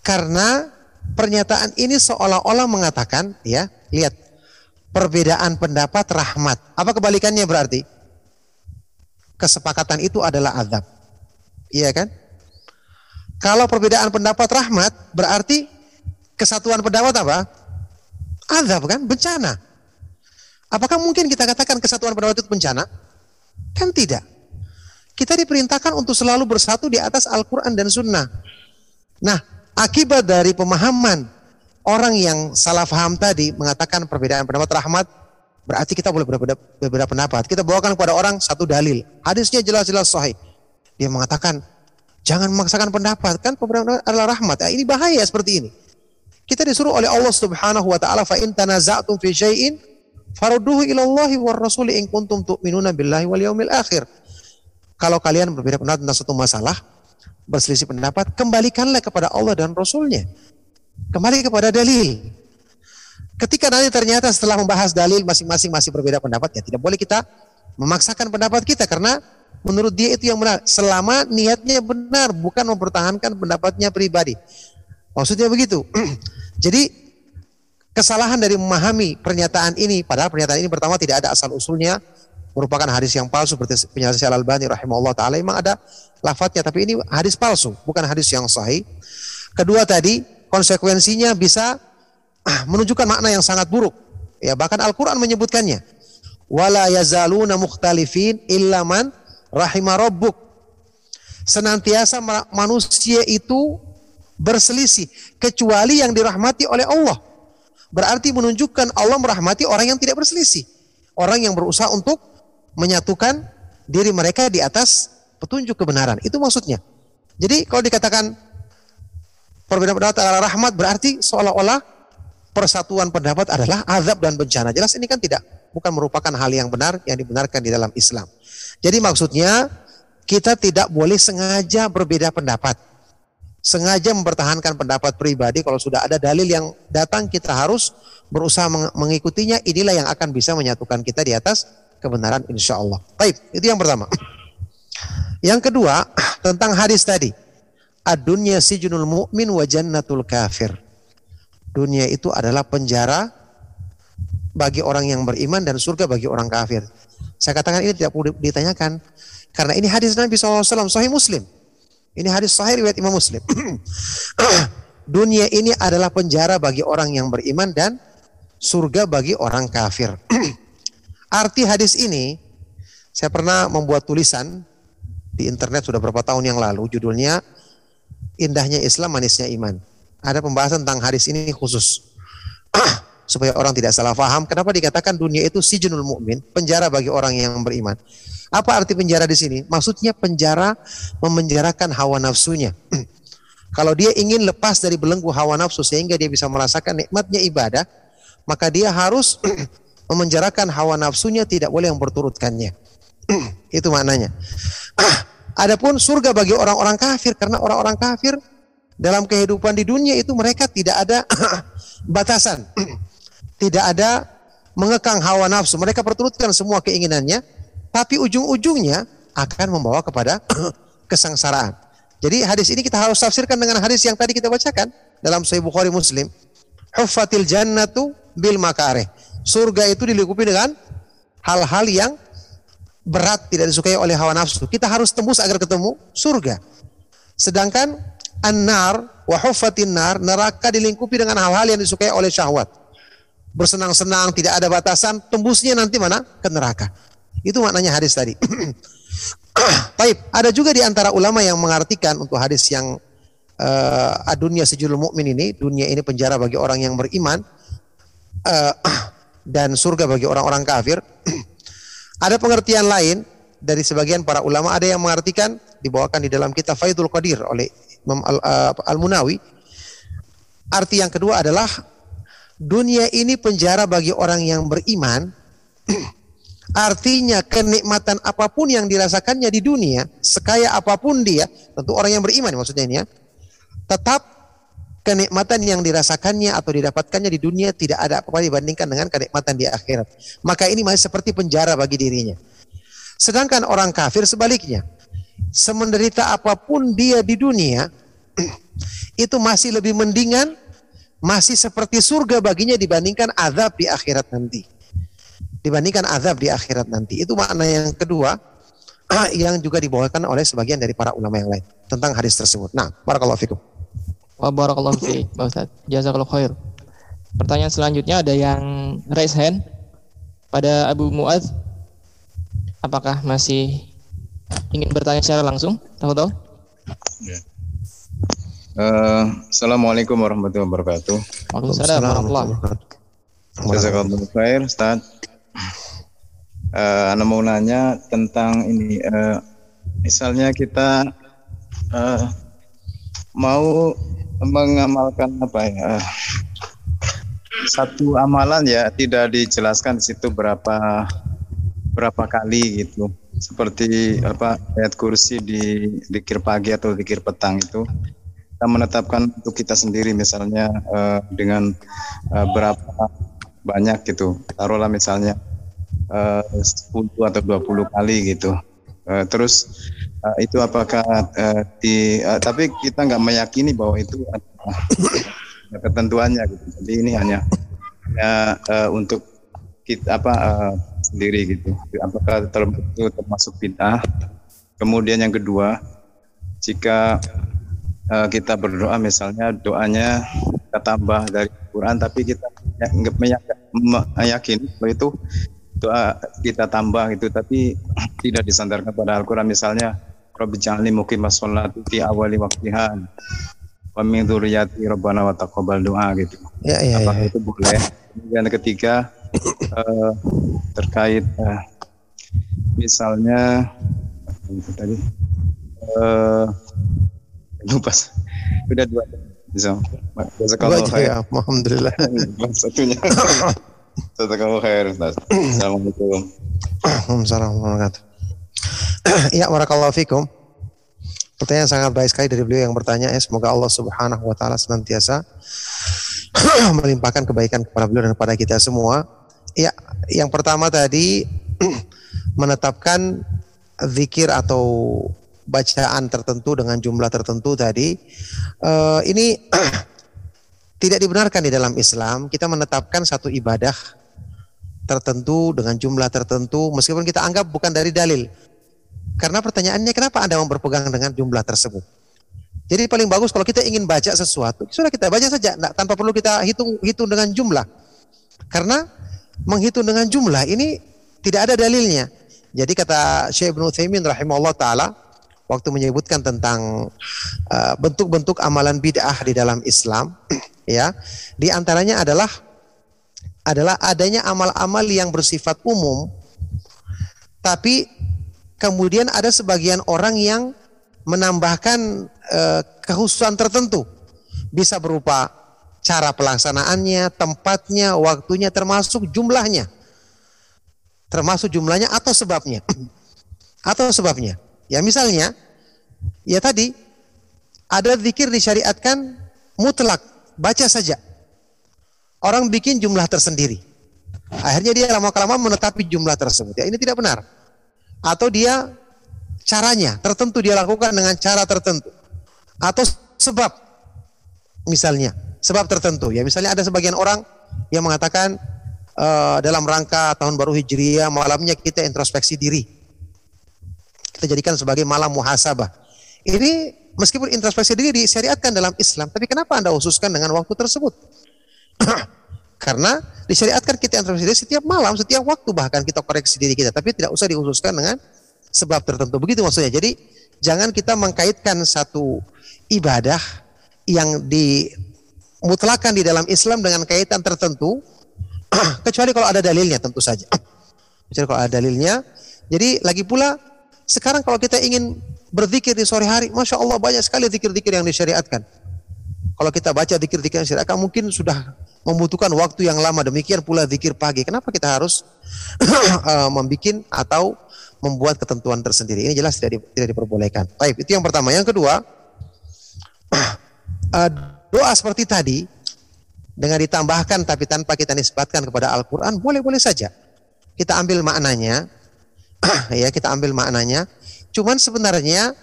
Karena pernyataan ini seolah-olah mengatakan, ya, lihat, perbedaan pendapat rahmat. Apa kebalikannya berarti? Kesepakatan itu adalah azab. Iya kan? Kalau perbedaan pendapat rahmat, berarti kesatuan pendapat apa? Azab kan? Bencana. Apakah mungkin kita katakan kesatuan pendapat itu bencana? Kan tidak. Kita diperintahkan untuk selalu bersatu di atas Al-Quran dan Sunnah. Nah, akibat dari pemahaman orang yang salah faham tadi mengatakan perbedaan pendapat rahmat, berarti kita boleh berbeda, berbeda pendapat. Kita bawakan kepada orang satu dalil. Hadisnya jelas-jelas sahih. Dia mengatakan, jangan memaksakan pendapat. Kan perbedaan adalah rahmat. Nah, ini bahaya seperti ini. Kita disuruh oleh Allah Subhanahu wa taala fa in tanaza'tum fi syai'in Farudduhu ilallahi war rasuli in kuntum tu'minuna billahi wal yaumil akhir. Kalau kalian berbeda pendapat tentang satu masalah, berselisih pendapat, kembalikanlah kepada Allah dan Rasulnya. Kembali kepada dalil. Ketika nanti ternyata setelah membahas dalil masing-masing masih berbeda pendapat, ya tidak boleh kita memaksakan pendapat kita karena menurut dia itu yang benar. Selama niatnya benar, bukan mempertahankan pendapatnya pribadi. Maksudnya begitu. Jadi kesalahan dari memahami pernyataan ini padahal pernyataan ini pertama tidak ada asal usulnya merupakan hadis yang palsu seperti penjelasan Al-Albani rahimahullah taala memang ada lafadznya tapi ini hadis palsu bukan hadis yang sahih. Kedua tadi konsekuensinya bisa ah, menunjukkan makna yang sangat buruk. Ya bahkan Al-Qur'an menyebutkannya. Wala yazaluna mukhtalifin illa man rahima rabbuk. Senantiasa manusia itu berselisih kecuali yang dirahmati oleh Allah berarti menunjukkan Allah merahmati orang yang tidak berselisih. Orang yang berusaha untuk menyatukan diri mereka di atas petunjuk kebenaran. Itu maksudnya. Jadi kalau dikatakan perbedaan pendapat adalah rahmat berarti seolah-olah persatuan pendapat adalah azab dan bencana. Jelas ini kan tidak bukan merupakan hal yang benar yang dibenarkan di dalam Islam. Jadi maksudnya kita tidak boleh sengaja berbeda pendapat sengaja mempertahankan pendapat pribadi kalau sudah ada dalil yang datang kita harus berusaha mengikutinya inilah yang akan bisa menyatukan kita di atas kebenaran insya Allah. Baik, itu yang pertama. Yang kedua tentang hadis tadi. Ad-dunya sijnul mu'min wa jannatul kafir. Dunia itu adalah penjara bagi orang yang beriman dan surga bagi orang kafir. Saya katakan ini tidak perlu ditanyakan karena ini hadis Nabi SAW Sahih Muslim. Ini hadis sahih riwayat Imam Muslim. Dunia ini adalah penjara bagi orang yang beriman dan surga bagi orang kafir. Arti hadis ini saya pernah membuat tulisan di internet sudah berapa tahun yang lalu judulnya Indahnya Islam Manisnya Iman. Ada pembahasan tentang hadis ini khusus. Supaya orang tidak salah paham kenapa dikatakan dunia itu sijunul mukmin, penjara bagi orang yang beriman. Apa arti penjara di sini? Maksudnya penjara memenjarakan hawa nafsunya. Kalau dia ingin lepas dari belenggu hawa nafsu sehingga dia bisa merasakan nikmatnya ibadah, maka dia harus memenjarakan hawa nafsunya tidak boleh yang berturutkannya. Itu maknanya. Adapun surga bagi orang-orang kafir karena orang-orang kafir dalam kehidupan di dunia itu mereka tidak ada batasan. tidak ada mengekang hawa nafsu. Mereka perturutkan semua keinginannya, tapi ujung-ujungnya akan membawa kepada kesengsaraan. Jadi hadis ini kita harus tafsirkan dengan hadis yang tadi kita bacakan dalam Sahih Bukhari Muslim. Huffatil jannatu bil makareh. Surga itu dilingkupi dengan hal-hal yang berat tidak disukai oleh hawa nafsu. Kita harus tembus agar ketemu surga. Sedangkan an-nar wa huffatin nar, neraka dilingkupi dengan hal-hal yang disukai oleh syahwat. Bersenang-senang, tidak ada batasan, tembusnya nanti mana? Ke neraka. Itu maknanya hadis tadi. Baik, ada juga di antara ulama yang mengartikan untuk hadis yang uh, dunia sejulul mukmin ini, dunia ini penjara bagi orang yang beriman uh, dan surga bagi orang-orang kafir. Ada pengertian lain dari sebagian para ulama ada yang mengartikan dibawakan di dalam kitab Faidul Qadir oleh Imam uh, Al-Munawi. Arti yang kedua adalah dunia ini penjara bagi orang yang beriman. Artinya kenikmatan apa pun yang dirasakannya di dunia, sekaya apa pun dia, tentu orang yang beriman maksudnya ini ya, tetap kenikmatan yang dirasakannya atau didapatkannya di dunia tidak ada apa-apa dibandingkan dengan kenikmatan di akhirat. Maka ini masih seperti penjara bagi dirinya. Sedangkan orang kafir sebaliknya. Semenderita apa pun dia di dunia, itu masih lebih mendingan, masih seperti surga baginya dibandingkan azab di akhirat nanti. Dibandingkan azab di akhirat nanti. Itu makna yang kedua yang juga dibawakan oleh sebagian dari para ulama yang lain tentang hadis tersebut. Nah, barakallahu fikum. Wa barakallahu fi, Pak Ustaz. Jazakallahu khair. Pertanyaan selanjutnya ada yang raise hand pada Abu Muaz. Apakah masih ingin bertanya secara langsung? Tahu-tahu? Ya. Uh, Assalamualaikum warahmatullahi wabarakatuh. Waalaikumsalam warahmatullahi wabarakatuh. Jazakallahu khair, Ustaz. Uh, Anda mau nanya tentang ini, uh, misalnya kita uh, mau mengamalkan apa ya? Satu amalan ya tidak dijelaskan di situ berapa berapa kali gitu. Seperti apa ayat kursi di dikir pagi atau dikir petang itu. Kita menetapkan untuk kita sendiri misalnya uh, dengan uh, berapa banyak gitu. Taruhlah misalnya uh, 10 atau 20 kali gitu. Uh, terus uh, itu apakah uh, di uh, tapi kita nggak meyakini bahwa itu adalah ketentuannya gitu. Jadi ini hanya hanya uh, untuk kita apa uh, sendiri gitu. Apakah itu termasuk bid'ah? Kemudian yang kedua, jika uh, kita berdoa misalnya doanya kita tambah dari Quran tapi kita nggak meyakini bahwa itu doa kita tambah itu tapi tidak disandarkan pada Al-Qur'an misalnya Rabbi ja'alni muqimas sholati fi awali waktiha wa min dzurriyyati rabbana wa taqabbal doa gitu. Ya, ya, Apakah ya. itu boleh? Kemudian ketiga uh, terkait uh, misalnya itu tadi uh, lupa udah dua bisa kalau ya, Alhamdulillah. satunya Jazakallahu khair Ustaz. Assalamualaikum. Waalaikumsalam warahmatullahi wabarakatuh. Ya, barakallahu fikum. Pertanyaan sangat baik sekali dari beliau yang bertanya. Ya, semoga Allah Subhanahu wa taala senantiasa melimpahkan kebaikan kepada beliau dan kepada kita semua. Ya, yang pertama tadi menetapkan zikir atau bacaan tertentu dengan jumlah tertentu tadi eh, ini tidak dibenarkan di dalam Islam. Kita menetapkan satu ibadah tertentu dengan jumlah tertentu meskipun kita anggap bukan dari dalil. Karena pertanyaannya kenapa Anda mau berpegang dengan jumlah tersebut? Jadi paling bagus kalau kita ingin baca sesuatu, sudah kita baca saja, nah, tanpa perlu kita hitung hitung dengan jumlah. Karena menghitung dengan jumlah ini tidak ada dalilnya. Jadi kata Syekh Ibnu Utsaimin rahimahullah taala waktu menyebutkan tentang uh, bentuk-bentuk amalan bid'ah di dalam Islam ya, di antaranya adalah adalah adanya amal-amal yang bersifat umum tapi kemudian ada sebagian orang yang menambahkan uh, kekhususan tertentu bisa berupa cara pelaksanaannya, tempatnya, waktunya termasuk jumlahnya. Termasuk jumlahnya atau sebabnya. atau sebabnya. Ya misalnya, ya tadi ada zikir disyariatkan mutlak, baca saja. Orang bikin jumlah tersendiri. Akhirnya dia lama-kelamaan menetapi jumlah tersebut. Ya ini tidak benar. Atau dia caranya tertentu dia lakukan dengan cara tertentu. Atau sebab misalnya sebab tertentu ya misalnya ada sebagian orang yang mengatakan uh, dalam rangka tahun baru hijriah malamnya kita introspeksi diri kita jadikan sebagai malam muhasabah ini meskipun introspeksi diri disyariatkan dalam Islam tapi kenapa anda khususkan dengan waktu tersebut karena disyariatkan kita introspeksi diri setiap malam setiap waktu bahkan kita koreksi diri kita tapi tidak usah dikhususkan dengan sebab tertentu begitu maksudnya jadi jangan kita mengkaitkan satu ibadah yang dimutlakan di dalam Islam dengan kaitan tertentu kecuali kalau ada dalilnya tentu saja. Kecuali kalau ada dalilnya. Jadi lagi pula sekarang kalau kita ingin berzikir di sore hari, masya Allah banyak sekali zikir-zikir yang disyariatkan. Kalau kita baca zikir-zikir yang disyariatkan mungkin sudah membutuhkan waktu yang lama. Demikian pula zikir pagi. Kenapa kita harus uh, membuat atau membuat ketentuan tersendiri? Ini jelas tidak, di, tidak diperbolehkan. Baik, itu yang pertama. Yang kedua, uh, doa seperti tadi dengan ditambahkan tapi tanpa kita nisbatkan kepada Al-Qur'an boleh-boleh saja. Kita ambil maknanya ya, kita ambil maknanya. Cuman sebenarnya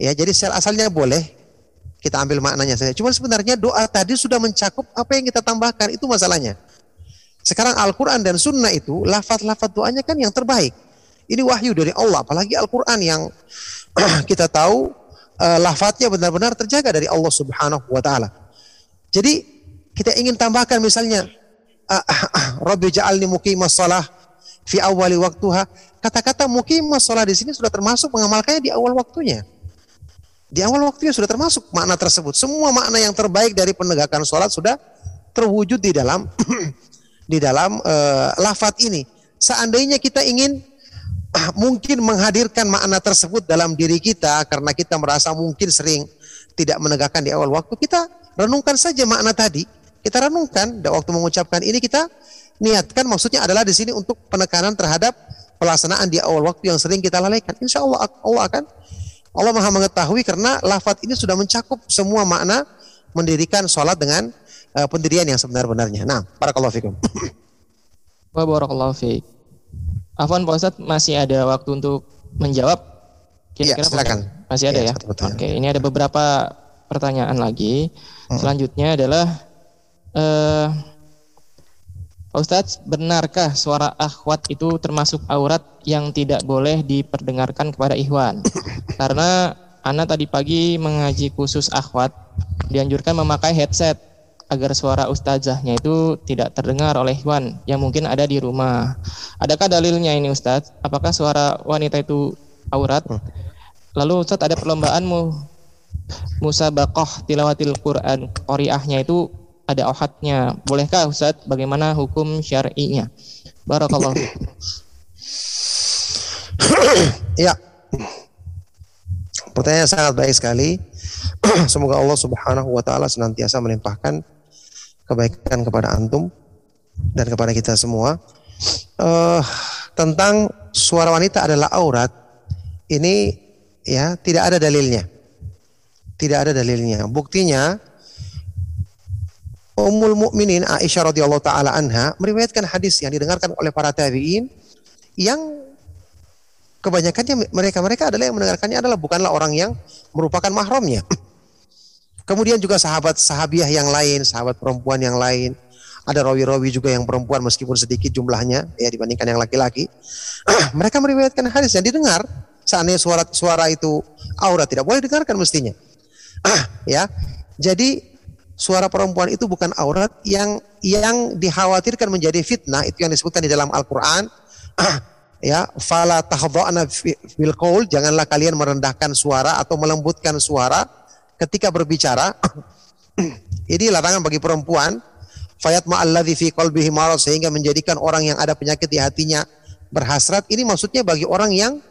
ya jadi sel asalnya boleh kita ambil maknanya saja. Cuman sebenarnya doa tadi sudah mencakup apa yang kita tambahkan itu masalahnya. Sekarang Al-Quran dan Sunnah itu lafaz-lafaz doanya kan yang terbaik. Ini wahyu dari Allah, apalagi Al-Quran yang kita tahu uh, lafadznya benar-benar terjaga dari Allah Subhanahu wa taala. Jadi kita ingin tambahkan misalnya uh, uh, Rabbi ja'alni muqimas shalah fi awali waktuha. Kata-kata muqimas shalah di sini sudah termasuk mengamalkannya di awal waktunya. Di awal waktunya sudah termasuk makna tersebut. Semua makna yang terbaik dari penegakan sholat sudah terwujud di dalam di dalam uh, lafat ini. Seandainya kita ingin mungkin menghadirkan makna tersebut dalam diri kita karena kita merasa mungkin sering tidak menegakkan di awal waktu, kita renungkan saja makna tadi. Kita renungkan waktu mengucapkan ini kita niatkan maksudnya adalah di sini untuk penekanan terhadap pelaksanaan di awal waktu yang sering kita lalaikan. Insya Allah Allah akan Allah maha mengetahui karena lafat ini sudah mencakup semua makna mendirikan sholat dengan uh, pendirian yang sebenar-benarnya. Nah, barakallahu fikum. Wa barakallahu fiik. Afwan Pak Ustadz masih ada waktu untuk menjawab? Iya, silakan. Masih ada ya? ya? Oke, ini ada beberapa pertanyaan lagi. Hmm. Selanjutnya adalah uh, Ustadz, benarkah suara akhwat itu termasuk aurat yang tidak boleh diperdengarkan kepada ikhwan? Karena Ana tadi pagi mengaji khusus akhwat, dianjurkan memakai headset agar suara ustazahnya itu tidak terdengar oleh Ikhwan yang mungkin ada di rumah. Adakah dalilnya ini Ustadz? Apakah suara wanita itu aurat? Hmm. Lalu Ustadz ada perlombaan mu musabakoh tilawatil Quran qoriahnya itu ada ohadnya. Bolehkah Ustadz? Bagaimana hukum syar'inya? Barakallah. ya. Pertanyaan sangat baik sekali. Semoga Allah Subhanahu wa taala senantiasa melimpahkan kebaikan kepada antum dan kepada kita semua. Uh, tentang suara wanita adalah aurat, ini ya tidak ada dalilnya. Tidak ada dalilnya. Buktinya Ummul Mukminin Aisyah radhiyallahu taala anha meriwayatkan hadis yang didengarkan oleh para tabi'in yang kebanyakannya mereka mereka adalah yang mendengarkannya adalah bukanlah orang yang merupakan mahramnya. Kemudian juga sahabat sahabiah yang lain, sahabat perempuan yang lain. Ada rawi-rawi juga yang perempuan meskipun sedikit jumlahnya ya dibandingkan yang laki-laki. Mereka meriwayatkan hadis yang didengar seandainya suara suara itu aurat tidak boleh dengarkan mestinya. ya. Jadi suara perempuan itu bukan aurat yang yang dikhawatirkan menjadi fitnah. Itu yang disebutkan di dalam Al-Qur'an. Ya fala tahdha'na fi- bil qaul. Janganlah kalian merendahkan suara atau melembutkan suara ketika berbicara. Ini larangan bagi perempuan fayat ma'alladzi fi qalbihi marad sehingga menjadikan orang yang ada penyakit di hatinya berhasrat. Ini maksudnya bagi orang yang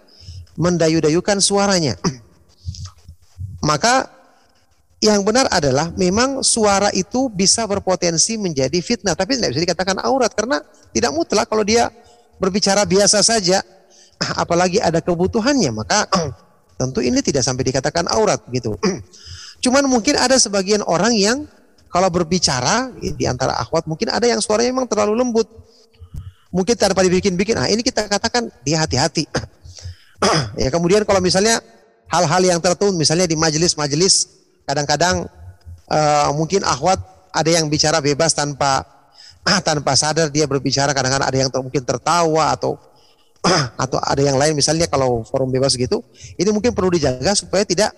mendayu-dayukan suaranya. Maka yang benar adalah memang suara itu bisa berpotensi menjadi fitnah tapi tidak bisa dikatakan aurat karena tidak mutlak kalau dia berbicara biasa saja. Apalagi ada kebutuhannya maka tentu ini tidak sampai dikatakan aurat gitu. Cuman mungkin ada sebagian orang yang kalau berbicara di antara akhwat mungkin ada yang suaranya memang terlalu lembut. Mungkin tanpa dibikin-bikin ah ini kita katakan dia hati-hati. Ya kemudian kalau misalnya hal-hal yang tertun misalnya di majelis-majelis kadang-kadang eh, mungkin akhwat ada yang bicara bebas tanpa tanpa sadar dia berbicara. Kadang-kadang ada yang ter- mungkin tertawa atau atau ada yang lain. Misalnya kalau forum bebas gitu ini mungkin perlu dijaga supaya tidak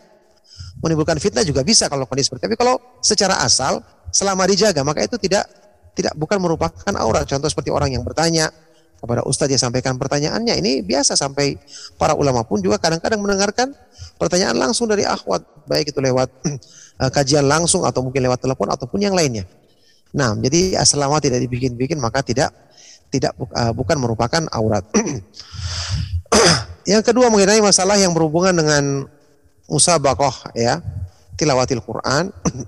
menimbulkan fitnah juga bisa kalau kondisi seperti tapi kalau secara asal selama dijaga maka itu tidak tidak bukan merupakan aurat contoh seperti orang yang bertanya kepada ustadz dia sampaikan pertanyaannya. Ini biasa sampai para ulama pun juga kadang-kadang mendengarkan pertanyaan langsung dari akhwat baik itu lewat eh, kajian langsung atau mungkin lewat telepon ataupun yang lainnya. Nah jadi selama tidak dibikin-bikin maka tidak tidak eh, bukan merupakan aurat. Yang kedua mengenai masalah yang berhubungan dengan musabakoh ya tilawatil Quran.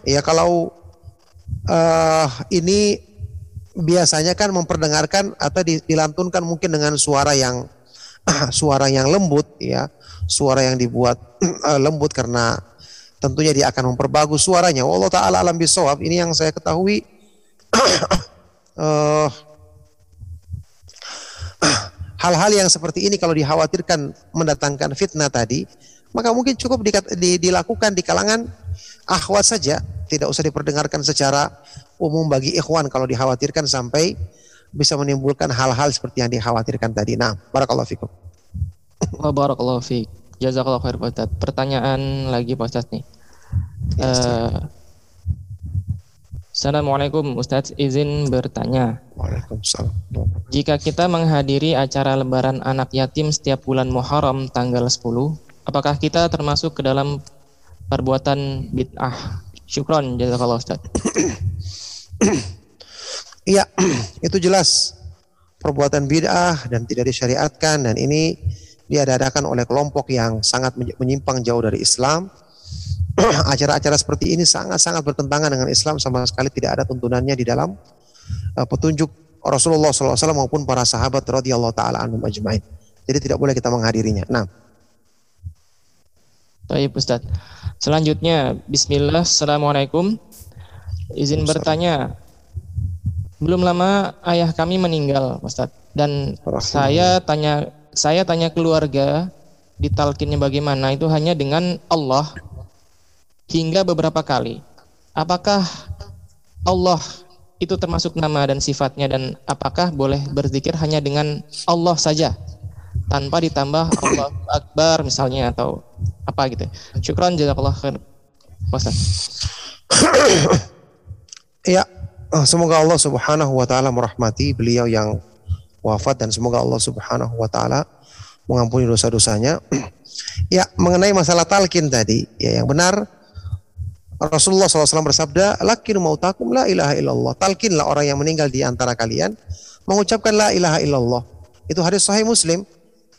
Ya kalau eh ini biasanya kan memperdengarkan atau di- dilantunkan mungkin dengan suara yang suara yang lembut ya. Suara yang dibuat eh, lembut karena tentunya dia akan memperbagus suaranya. Allah taala alam bisawab. Ini yang saya ketahui. Eh, hal-hal yang seperti ini kalau dikhawatirkan mendatangkan fitnah tadi, maka mungkin cukup dikat- di- dilakukan di kalangan akhwat saja, tidak usah diperdengarkan secara umum bagi ikhwan kalau dikhawatirkan sampai bisa menimbulkan hal-hal seperti yang dikhawatirkan tadi. Nah, barakallahu fikum. Wa barakallahu fiik. Jazakallahu khair Pak Ustadz. Pertanyaan lagi Pak Ustadz nih. Ya, Eh, Assalamualaikum Ustadz izin bertanya. Waalaikumsalam. Jika kita menghadiri acara lebaran anak yatim setiap bulan Muharram tanggal 10, apakah kita termasuk ke dalam perbuatan bid'ah? Syukron jazakallahu Ustadz. Iya, itu jelas perbuatan bid'ah dan tidak disyariatkan dan ini diadakan oleh kelompok yang sangat menyi- menyimpang jauh dari Islam. Acara-acara seperti ini sangat-sangat bertentangan dengan Islam sama sekali tidak ada tuntunannya di dalam uh, petunjuk Rasulullah SAW maupun para sahabat radhiyallahu taala anhum ajmain. Jadi tidak boleh kita menghadirinya. Nah, Baik Ustadz. Selanjutnya, Bismillah, Assalamualaikum. Izin bertanya, belum lama ayah kami meninggal, Ustadz. Dan saya tanya, saya tanya keluarga, ditalkinnya bagaimana itu hanya dengan Allah hingga beberapa kali. Apakah Allah itu termasuk nama dan sifatnya dan apakah boleh berzikir hanya dengan Allah saja tanpa ditambah Allah Akbar misalnya atau apa gitu. Syukran jazakallah khair. Ustaz. Eh, semoga Allah Subhanahu wa taala merahmati beliau yang wafat dan semoga Allah Subhanahu wa taala mengampuni dosa-dosanya. ya, mengenai masalah talqin tadi, ya yang benar Rasulullah SAW bersabda, "Lakin mautakum la ilaha illallah." Talqinlah orang yang meninggal di antara kalian mengucapkan la ilaha illallah. Itu hadis sahih Muslim.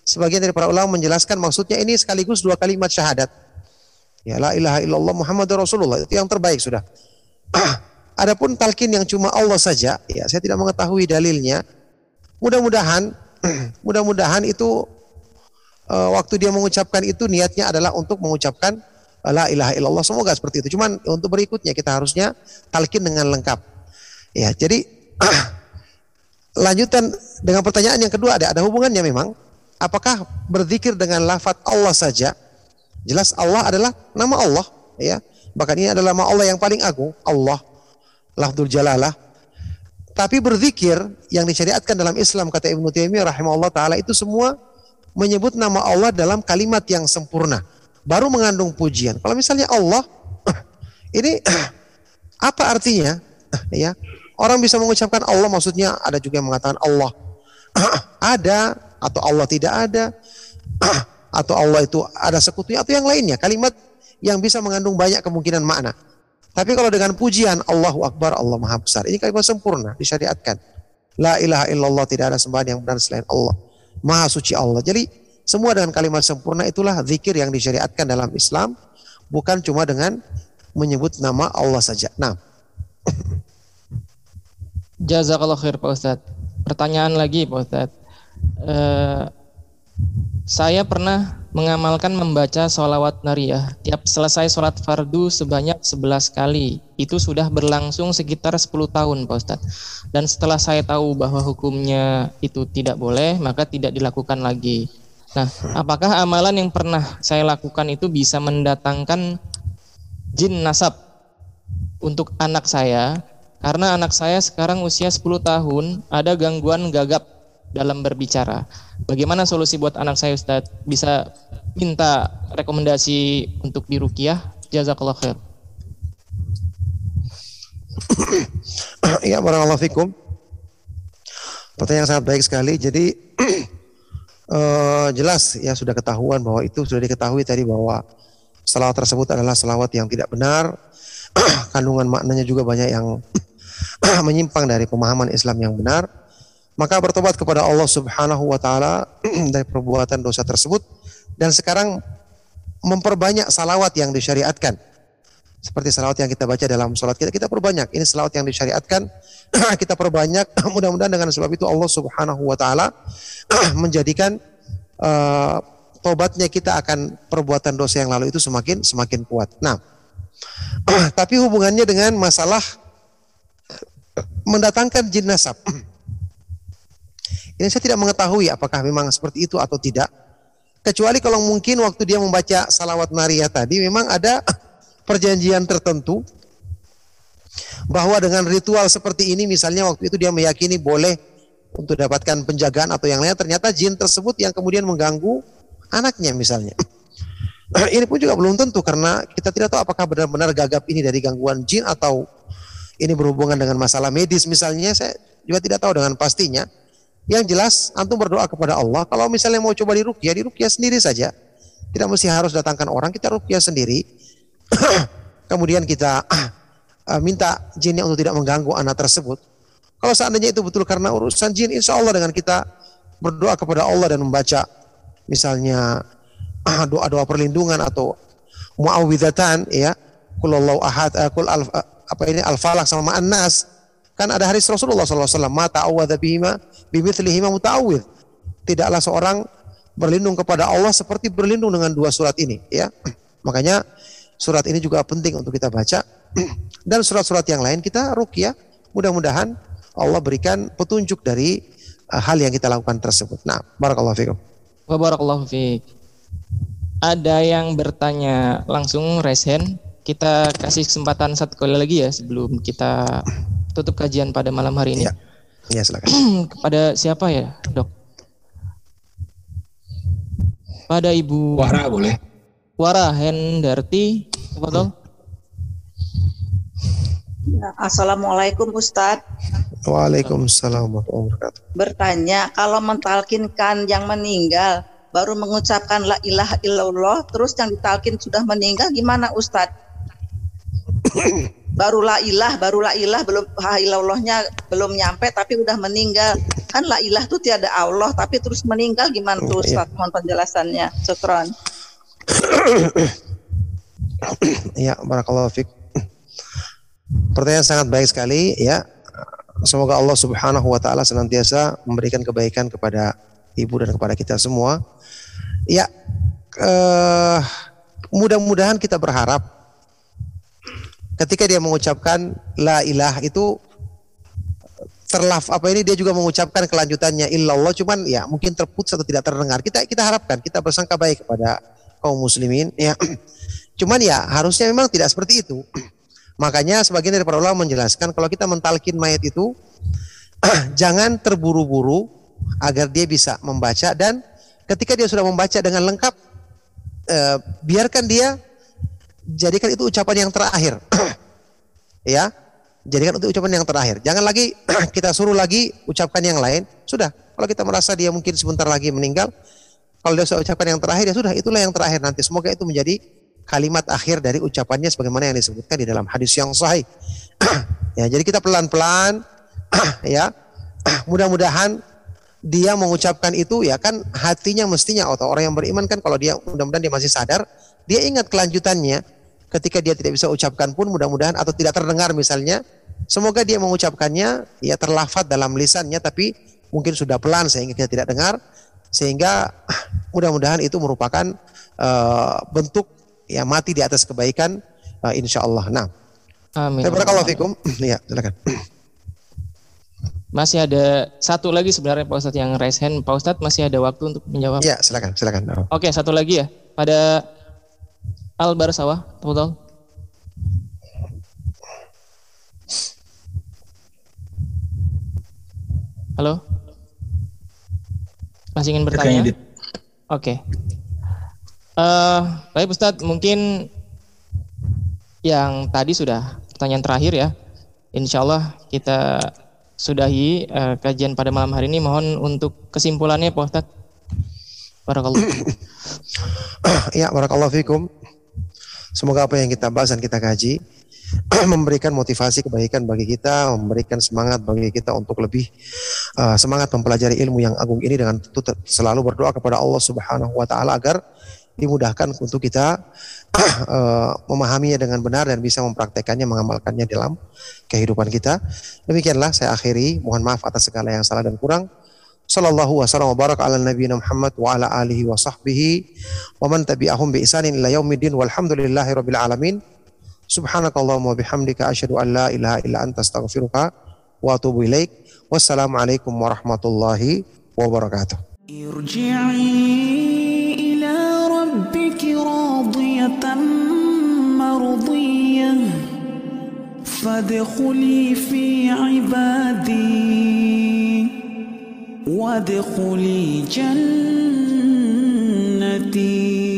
Sebagian dari para ulama menjelaskan maksudnya ini sekaligus dua kalimat syahadat. Ya la ilaha illallah Muhammadur Rasulullah itu yang terbaik sudah. Adapun talqin yang cuma Allah saja, ya saya tidak mengetahui dalilnya. Mudah-mudahan, mudah-mudahan itu eh, waktu dia mengucapkan itu niatnya adalah untuk mengucapkan eh, la ilaha illallah. Semoga seperti itu. Cuman untuk berikutnya kita harusnya talqin dengan lengkap. Ya, jadi lanjutan dengan pertanyaan yang kedua ada ada hubungannya memang. Apakah berzikir dengan lafaz Allah saja? Jelas Allah adalah nama Allah, ya. Bahkan ini adalah nama Allah yang paling agung, Allah, lafzul jalalah. Tapi berzikir yang disyariatkan dalam Islam kata Ibnu Taimiyah rahimahullah taala itu semua menyebut nama Allah dalam kalimat yang sempurna, baru mengandung pujian. Kalau misalnya Allah Ini apa artinya? Ya, orang bisa mengucapkan Allah maksudnya ada juga yang mengatakan Allah ada atau Allah tidak ada atau Allah itu ada sekutunya atau yang lainnya kalimat yang bisa mengandung banyak kemungkinan makna. Tapi kalau dengan pujian Allahu Akbar Allah Maha Besar ini kalimat sempurna disyariatkan. La ilaha illallah tidak ada sembahan yang benar selain Allah. Maha suci Allah. Jadi semua dengan kalimat sempurna itulah zikir yang disyariatkan dalam Islam bukan cuma dengan menyebut nama Allah saja. Nah, Jazakallah khair Pak Ustadz. Pertanyaan lagi Pak Ustadz. Eh, saya pernah mengamalkan membaca sholawat nariyah tiap selesai sholat fardu sebanyak 11 kali. Itu sudah berlangsung sekitar 10 tahun Pak Ustadz. Dan setelah saya tahu bahwa hukumnya itu tidak boleh, maka tidak dilakukan lagi. Nah, apakah amalan yang pernah saya lakukan itu bisa mendatangkan jin nasab untuk anak saya karena anak saya sekarang usia 10 tahun ada gangguan gagap dalam berbicara. Bagaimana solusi buat anak saya Ustaz? Bisa minta rekomendasi untuk dirukiah? Jazakallah khair. ya barakallahu fikum. Pertanyaan sangat baik sekali. Jadi eh, jelas ya sudah ketahuan bahwa itu sudah diketahui tadi bahwa salawat tersebut adalah salawat yang tidak benar. Kandungan maknanya juga banyak yang menyimpang dari pemahaman Islam yang benar. Maka bertobat kepada Allah Subhanahu wa taala dari perbuatan dosa tersebut dan sekarang memperbanyak salawat yang disyariatkan. Seperti salawat yang kita baca dalam sholat kita, kita perbanyak. Ini salawat yang disyariatkan, kita perbanyak. Mudah-mudahan dengan sebab itu Allah Subhanahu wa taala menjadikan uh, tobatnya kita akan perbuatan dosa yang lalu itu semakin semakin kuat. Nah, tapi hubungannya dengan masalah mendatangkan jin nasab. Ini saya tidak mengetahui apakah memang seperti itu atau tidak. Kecuali kalau mungkin waktu dia membaca salawat Maria tadi memang ada perjanjian tertentu bahwa dengan ritual seperti ini misalnya waktu itu dia meyakini boleh untuk dapatkan penjagaan atau yang lain ternyata jin tersebut yang kemudian mengganggu anaknya misalnya. ini pun juga belum tentu karena kita tidak tahu apakah benar-benar gagap ini dari gangguan jin atau ini berhubungan dengan masalah medis misalnya saya juga tidak tahu dengan pastinya. Yang jelas antum berdoa kepada Allah kalau misalnya mau coba dirukyah dirukyah sendiri saja. Tidak mesti harus datangkan orang, kita rukyah sendiri. Kemudian kita uh, minta jinnya untuk tidak mengganggu anak tersebut. Kalau seandainya itu betul karena urusan jin, insya Allah dengan kita berdoa kepada Allah dan membaca misalnya doa-doa perlindungan atau muawwidatan ya, kulallahu ahad, kul al, uh, apa ini al-falaq sama an-nas. Kan ada hadis Rasulullah SAW, ma ta'awadha bihima bimithlihima muta'awidh. Tidaklah seorang berlindung kepada Allah seperti berlindung dengan dua surat ini ya. Makanya surat ini juga penting untuk kita baca dan surat-surat yang lain kita rukyah mudah-mudahan Allah berikan petunjuk dari uh, hal yang kita lakukan tersebut. Nah, barakallahu fikum. Wa barakallahu fiik. Ada yang bertanya langsung resen. Kita kasih kesempatan satu kali lagi ya sebelum kita tutup kajian pada malam hari ini. Ya. Ya, silakan. Kepada siapa ya, Dok? Pada Ibu Wara boleh. Wara Hendarti, betul? Assalamualaikum Ustadz. Waalaikumsalam warahmatullahi wabarakatuh. Bertanya, kalau mentalkinkan yang meninggal baru mengucapkan la ilaha illallah, terus yang ditalkin sudah meninggal gimana Ustadz? Baru la ilah, baru la ilah belum ha ilallahnya belum nyampe tapi udah meninggal. Kan la ilah tuh tiada Allah tapi terus meninggal gimana tuh Iya. Ustadz? Mohon penjelasannya. Syukron. Ya, barakallahu fiik. Pertanyaan sangat baik sekali ya. Semoga Allah Subhanahu wa taala senantiasa memberikan kebaikan kepada ibu dan kepada kita semua. Ya, eh, mudah-mudahan kita berharap ketika dia mengucapkan la ilah itu terlaf apa ini dia juga mengucapkan kelanjutannya illallah cuman ya mungkin terputus atau tidak terdengar. Kita kita harapkan kita bersangka baik kepada kaum muslimin ya. Cuman ya harusnya memang tidak seperti itu. Makanya sebagian dari para ulama menjelaskan kalau kita mentalkin mayat itu jangan terburu-buru agar dia bisa membaca dan ketika dia sudah membaca dengan lengkap eh, biarkan dia jadikan itu ucapan yang terakhir. Ya. Jadikan itu ucapan yang terakhir. Jangan lagi kita suruh lagi ucapkan yang lain. Sudah. Kalau kita merasa dia mungkin sebentar lagi meninggal, kalau dia sudah ucapkan yang terakhir ya sudah itulah yang terakhir nanti. Semoga itu menjadi kalimat akhir dari ucapannya sebagaimana yang disebutkan di dalam hadis yang sahih. ya, jadi kita pelan-pelan ya. Mudah-mudahan dia mengucapkan itu ya kan hatinya mestinya atau orang yang beriman kan kalau dia mudah-mudahan dia masih sadar, dia ingat kelanjutannya ketika dia tidak bisa ucapkan pun mudah-mudahan atau tidak terdengar misalnya, semoga dia mengucapkannya ya terlafat dalam lisannya tapi mungkin sudah pelan sehingga kita tidak dengar sehingga mudah-mudahan itu merupakan uh, bentuk ya mati di atas kebaikan uh, insya Allah. Nah, Amin. Barakallahu fikum. Ya, silakan. Masih ada satu lagi sebenarnya Pak Ustadz yang raise hand. Pak Ustadz masih ada waktu untuk menjawab. Ya, silakan, silakan. Oke, satu lagi ya. Pada Al Barsawah, betul? Halo? Masih ingin bertanya? Kayaknya di- Oke. Eh, baik Ustadz, mungkin yang tadi sudah pertanyaan terakhir ya. Insya Allah kita sudahi eh, kajian pada malam hari ini. Mohon untuk kesimpulannya Pak Ustadz. Barakallah. ya, barakallahu fikum. Semoga apa yang kita bahas dan kita kaji memberikan motivasi kebaikan bagi kita, memberikan semangat bagi kita untuk lebih uh, semangat mempelajari ilmu yang agung ini dengan selalu berdoa kepada Allah Subhanahu wa taala agar dimudahkan untuk kita uh, memahaminya dengan benar dan bisa mempraktekannya, mengamalkannya dalam kehidupan kita. Demikianlah saya akhiri. Mohon maaf atas segala yang salah dan kurang. Sallallahu wasallam wa baraka ala nabiyina Muhammad wa ala alihi wa sahbihi wa man tabi'ahum bi ihsanin ila yaumiddin walhamdulillahi rabbil alamin. Subhanakallahumma wa bihamdika asyhadu an la ilaha illa anta astaghfiruka wa atubu ilaik. Wassalamualaikum warahmatullahi wabarakatuh. ارجعي إلى ربك راضية مرضية فادخلي في عبادي وادخلي جنتي.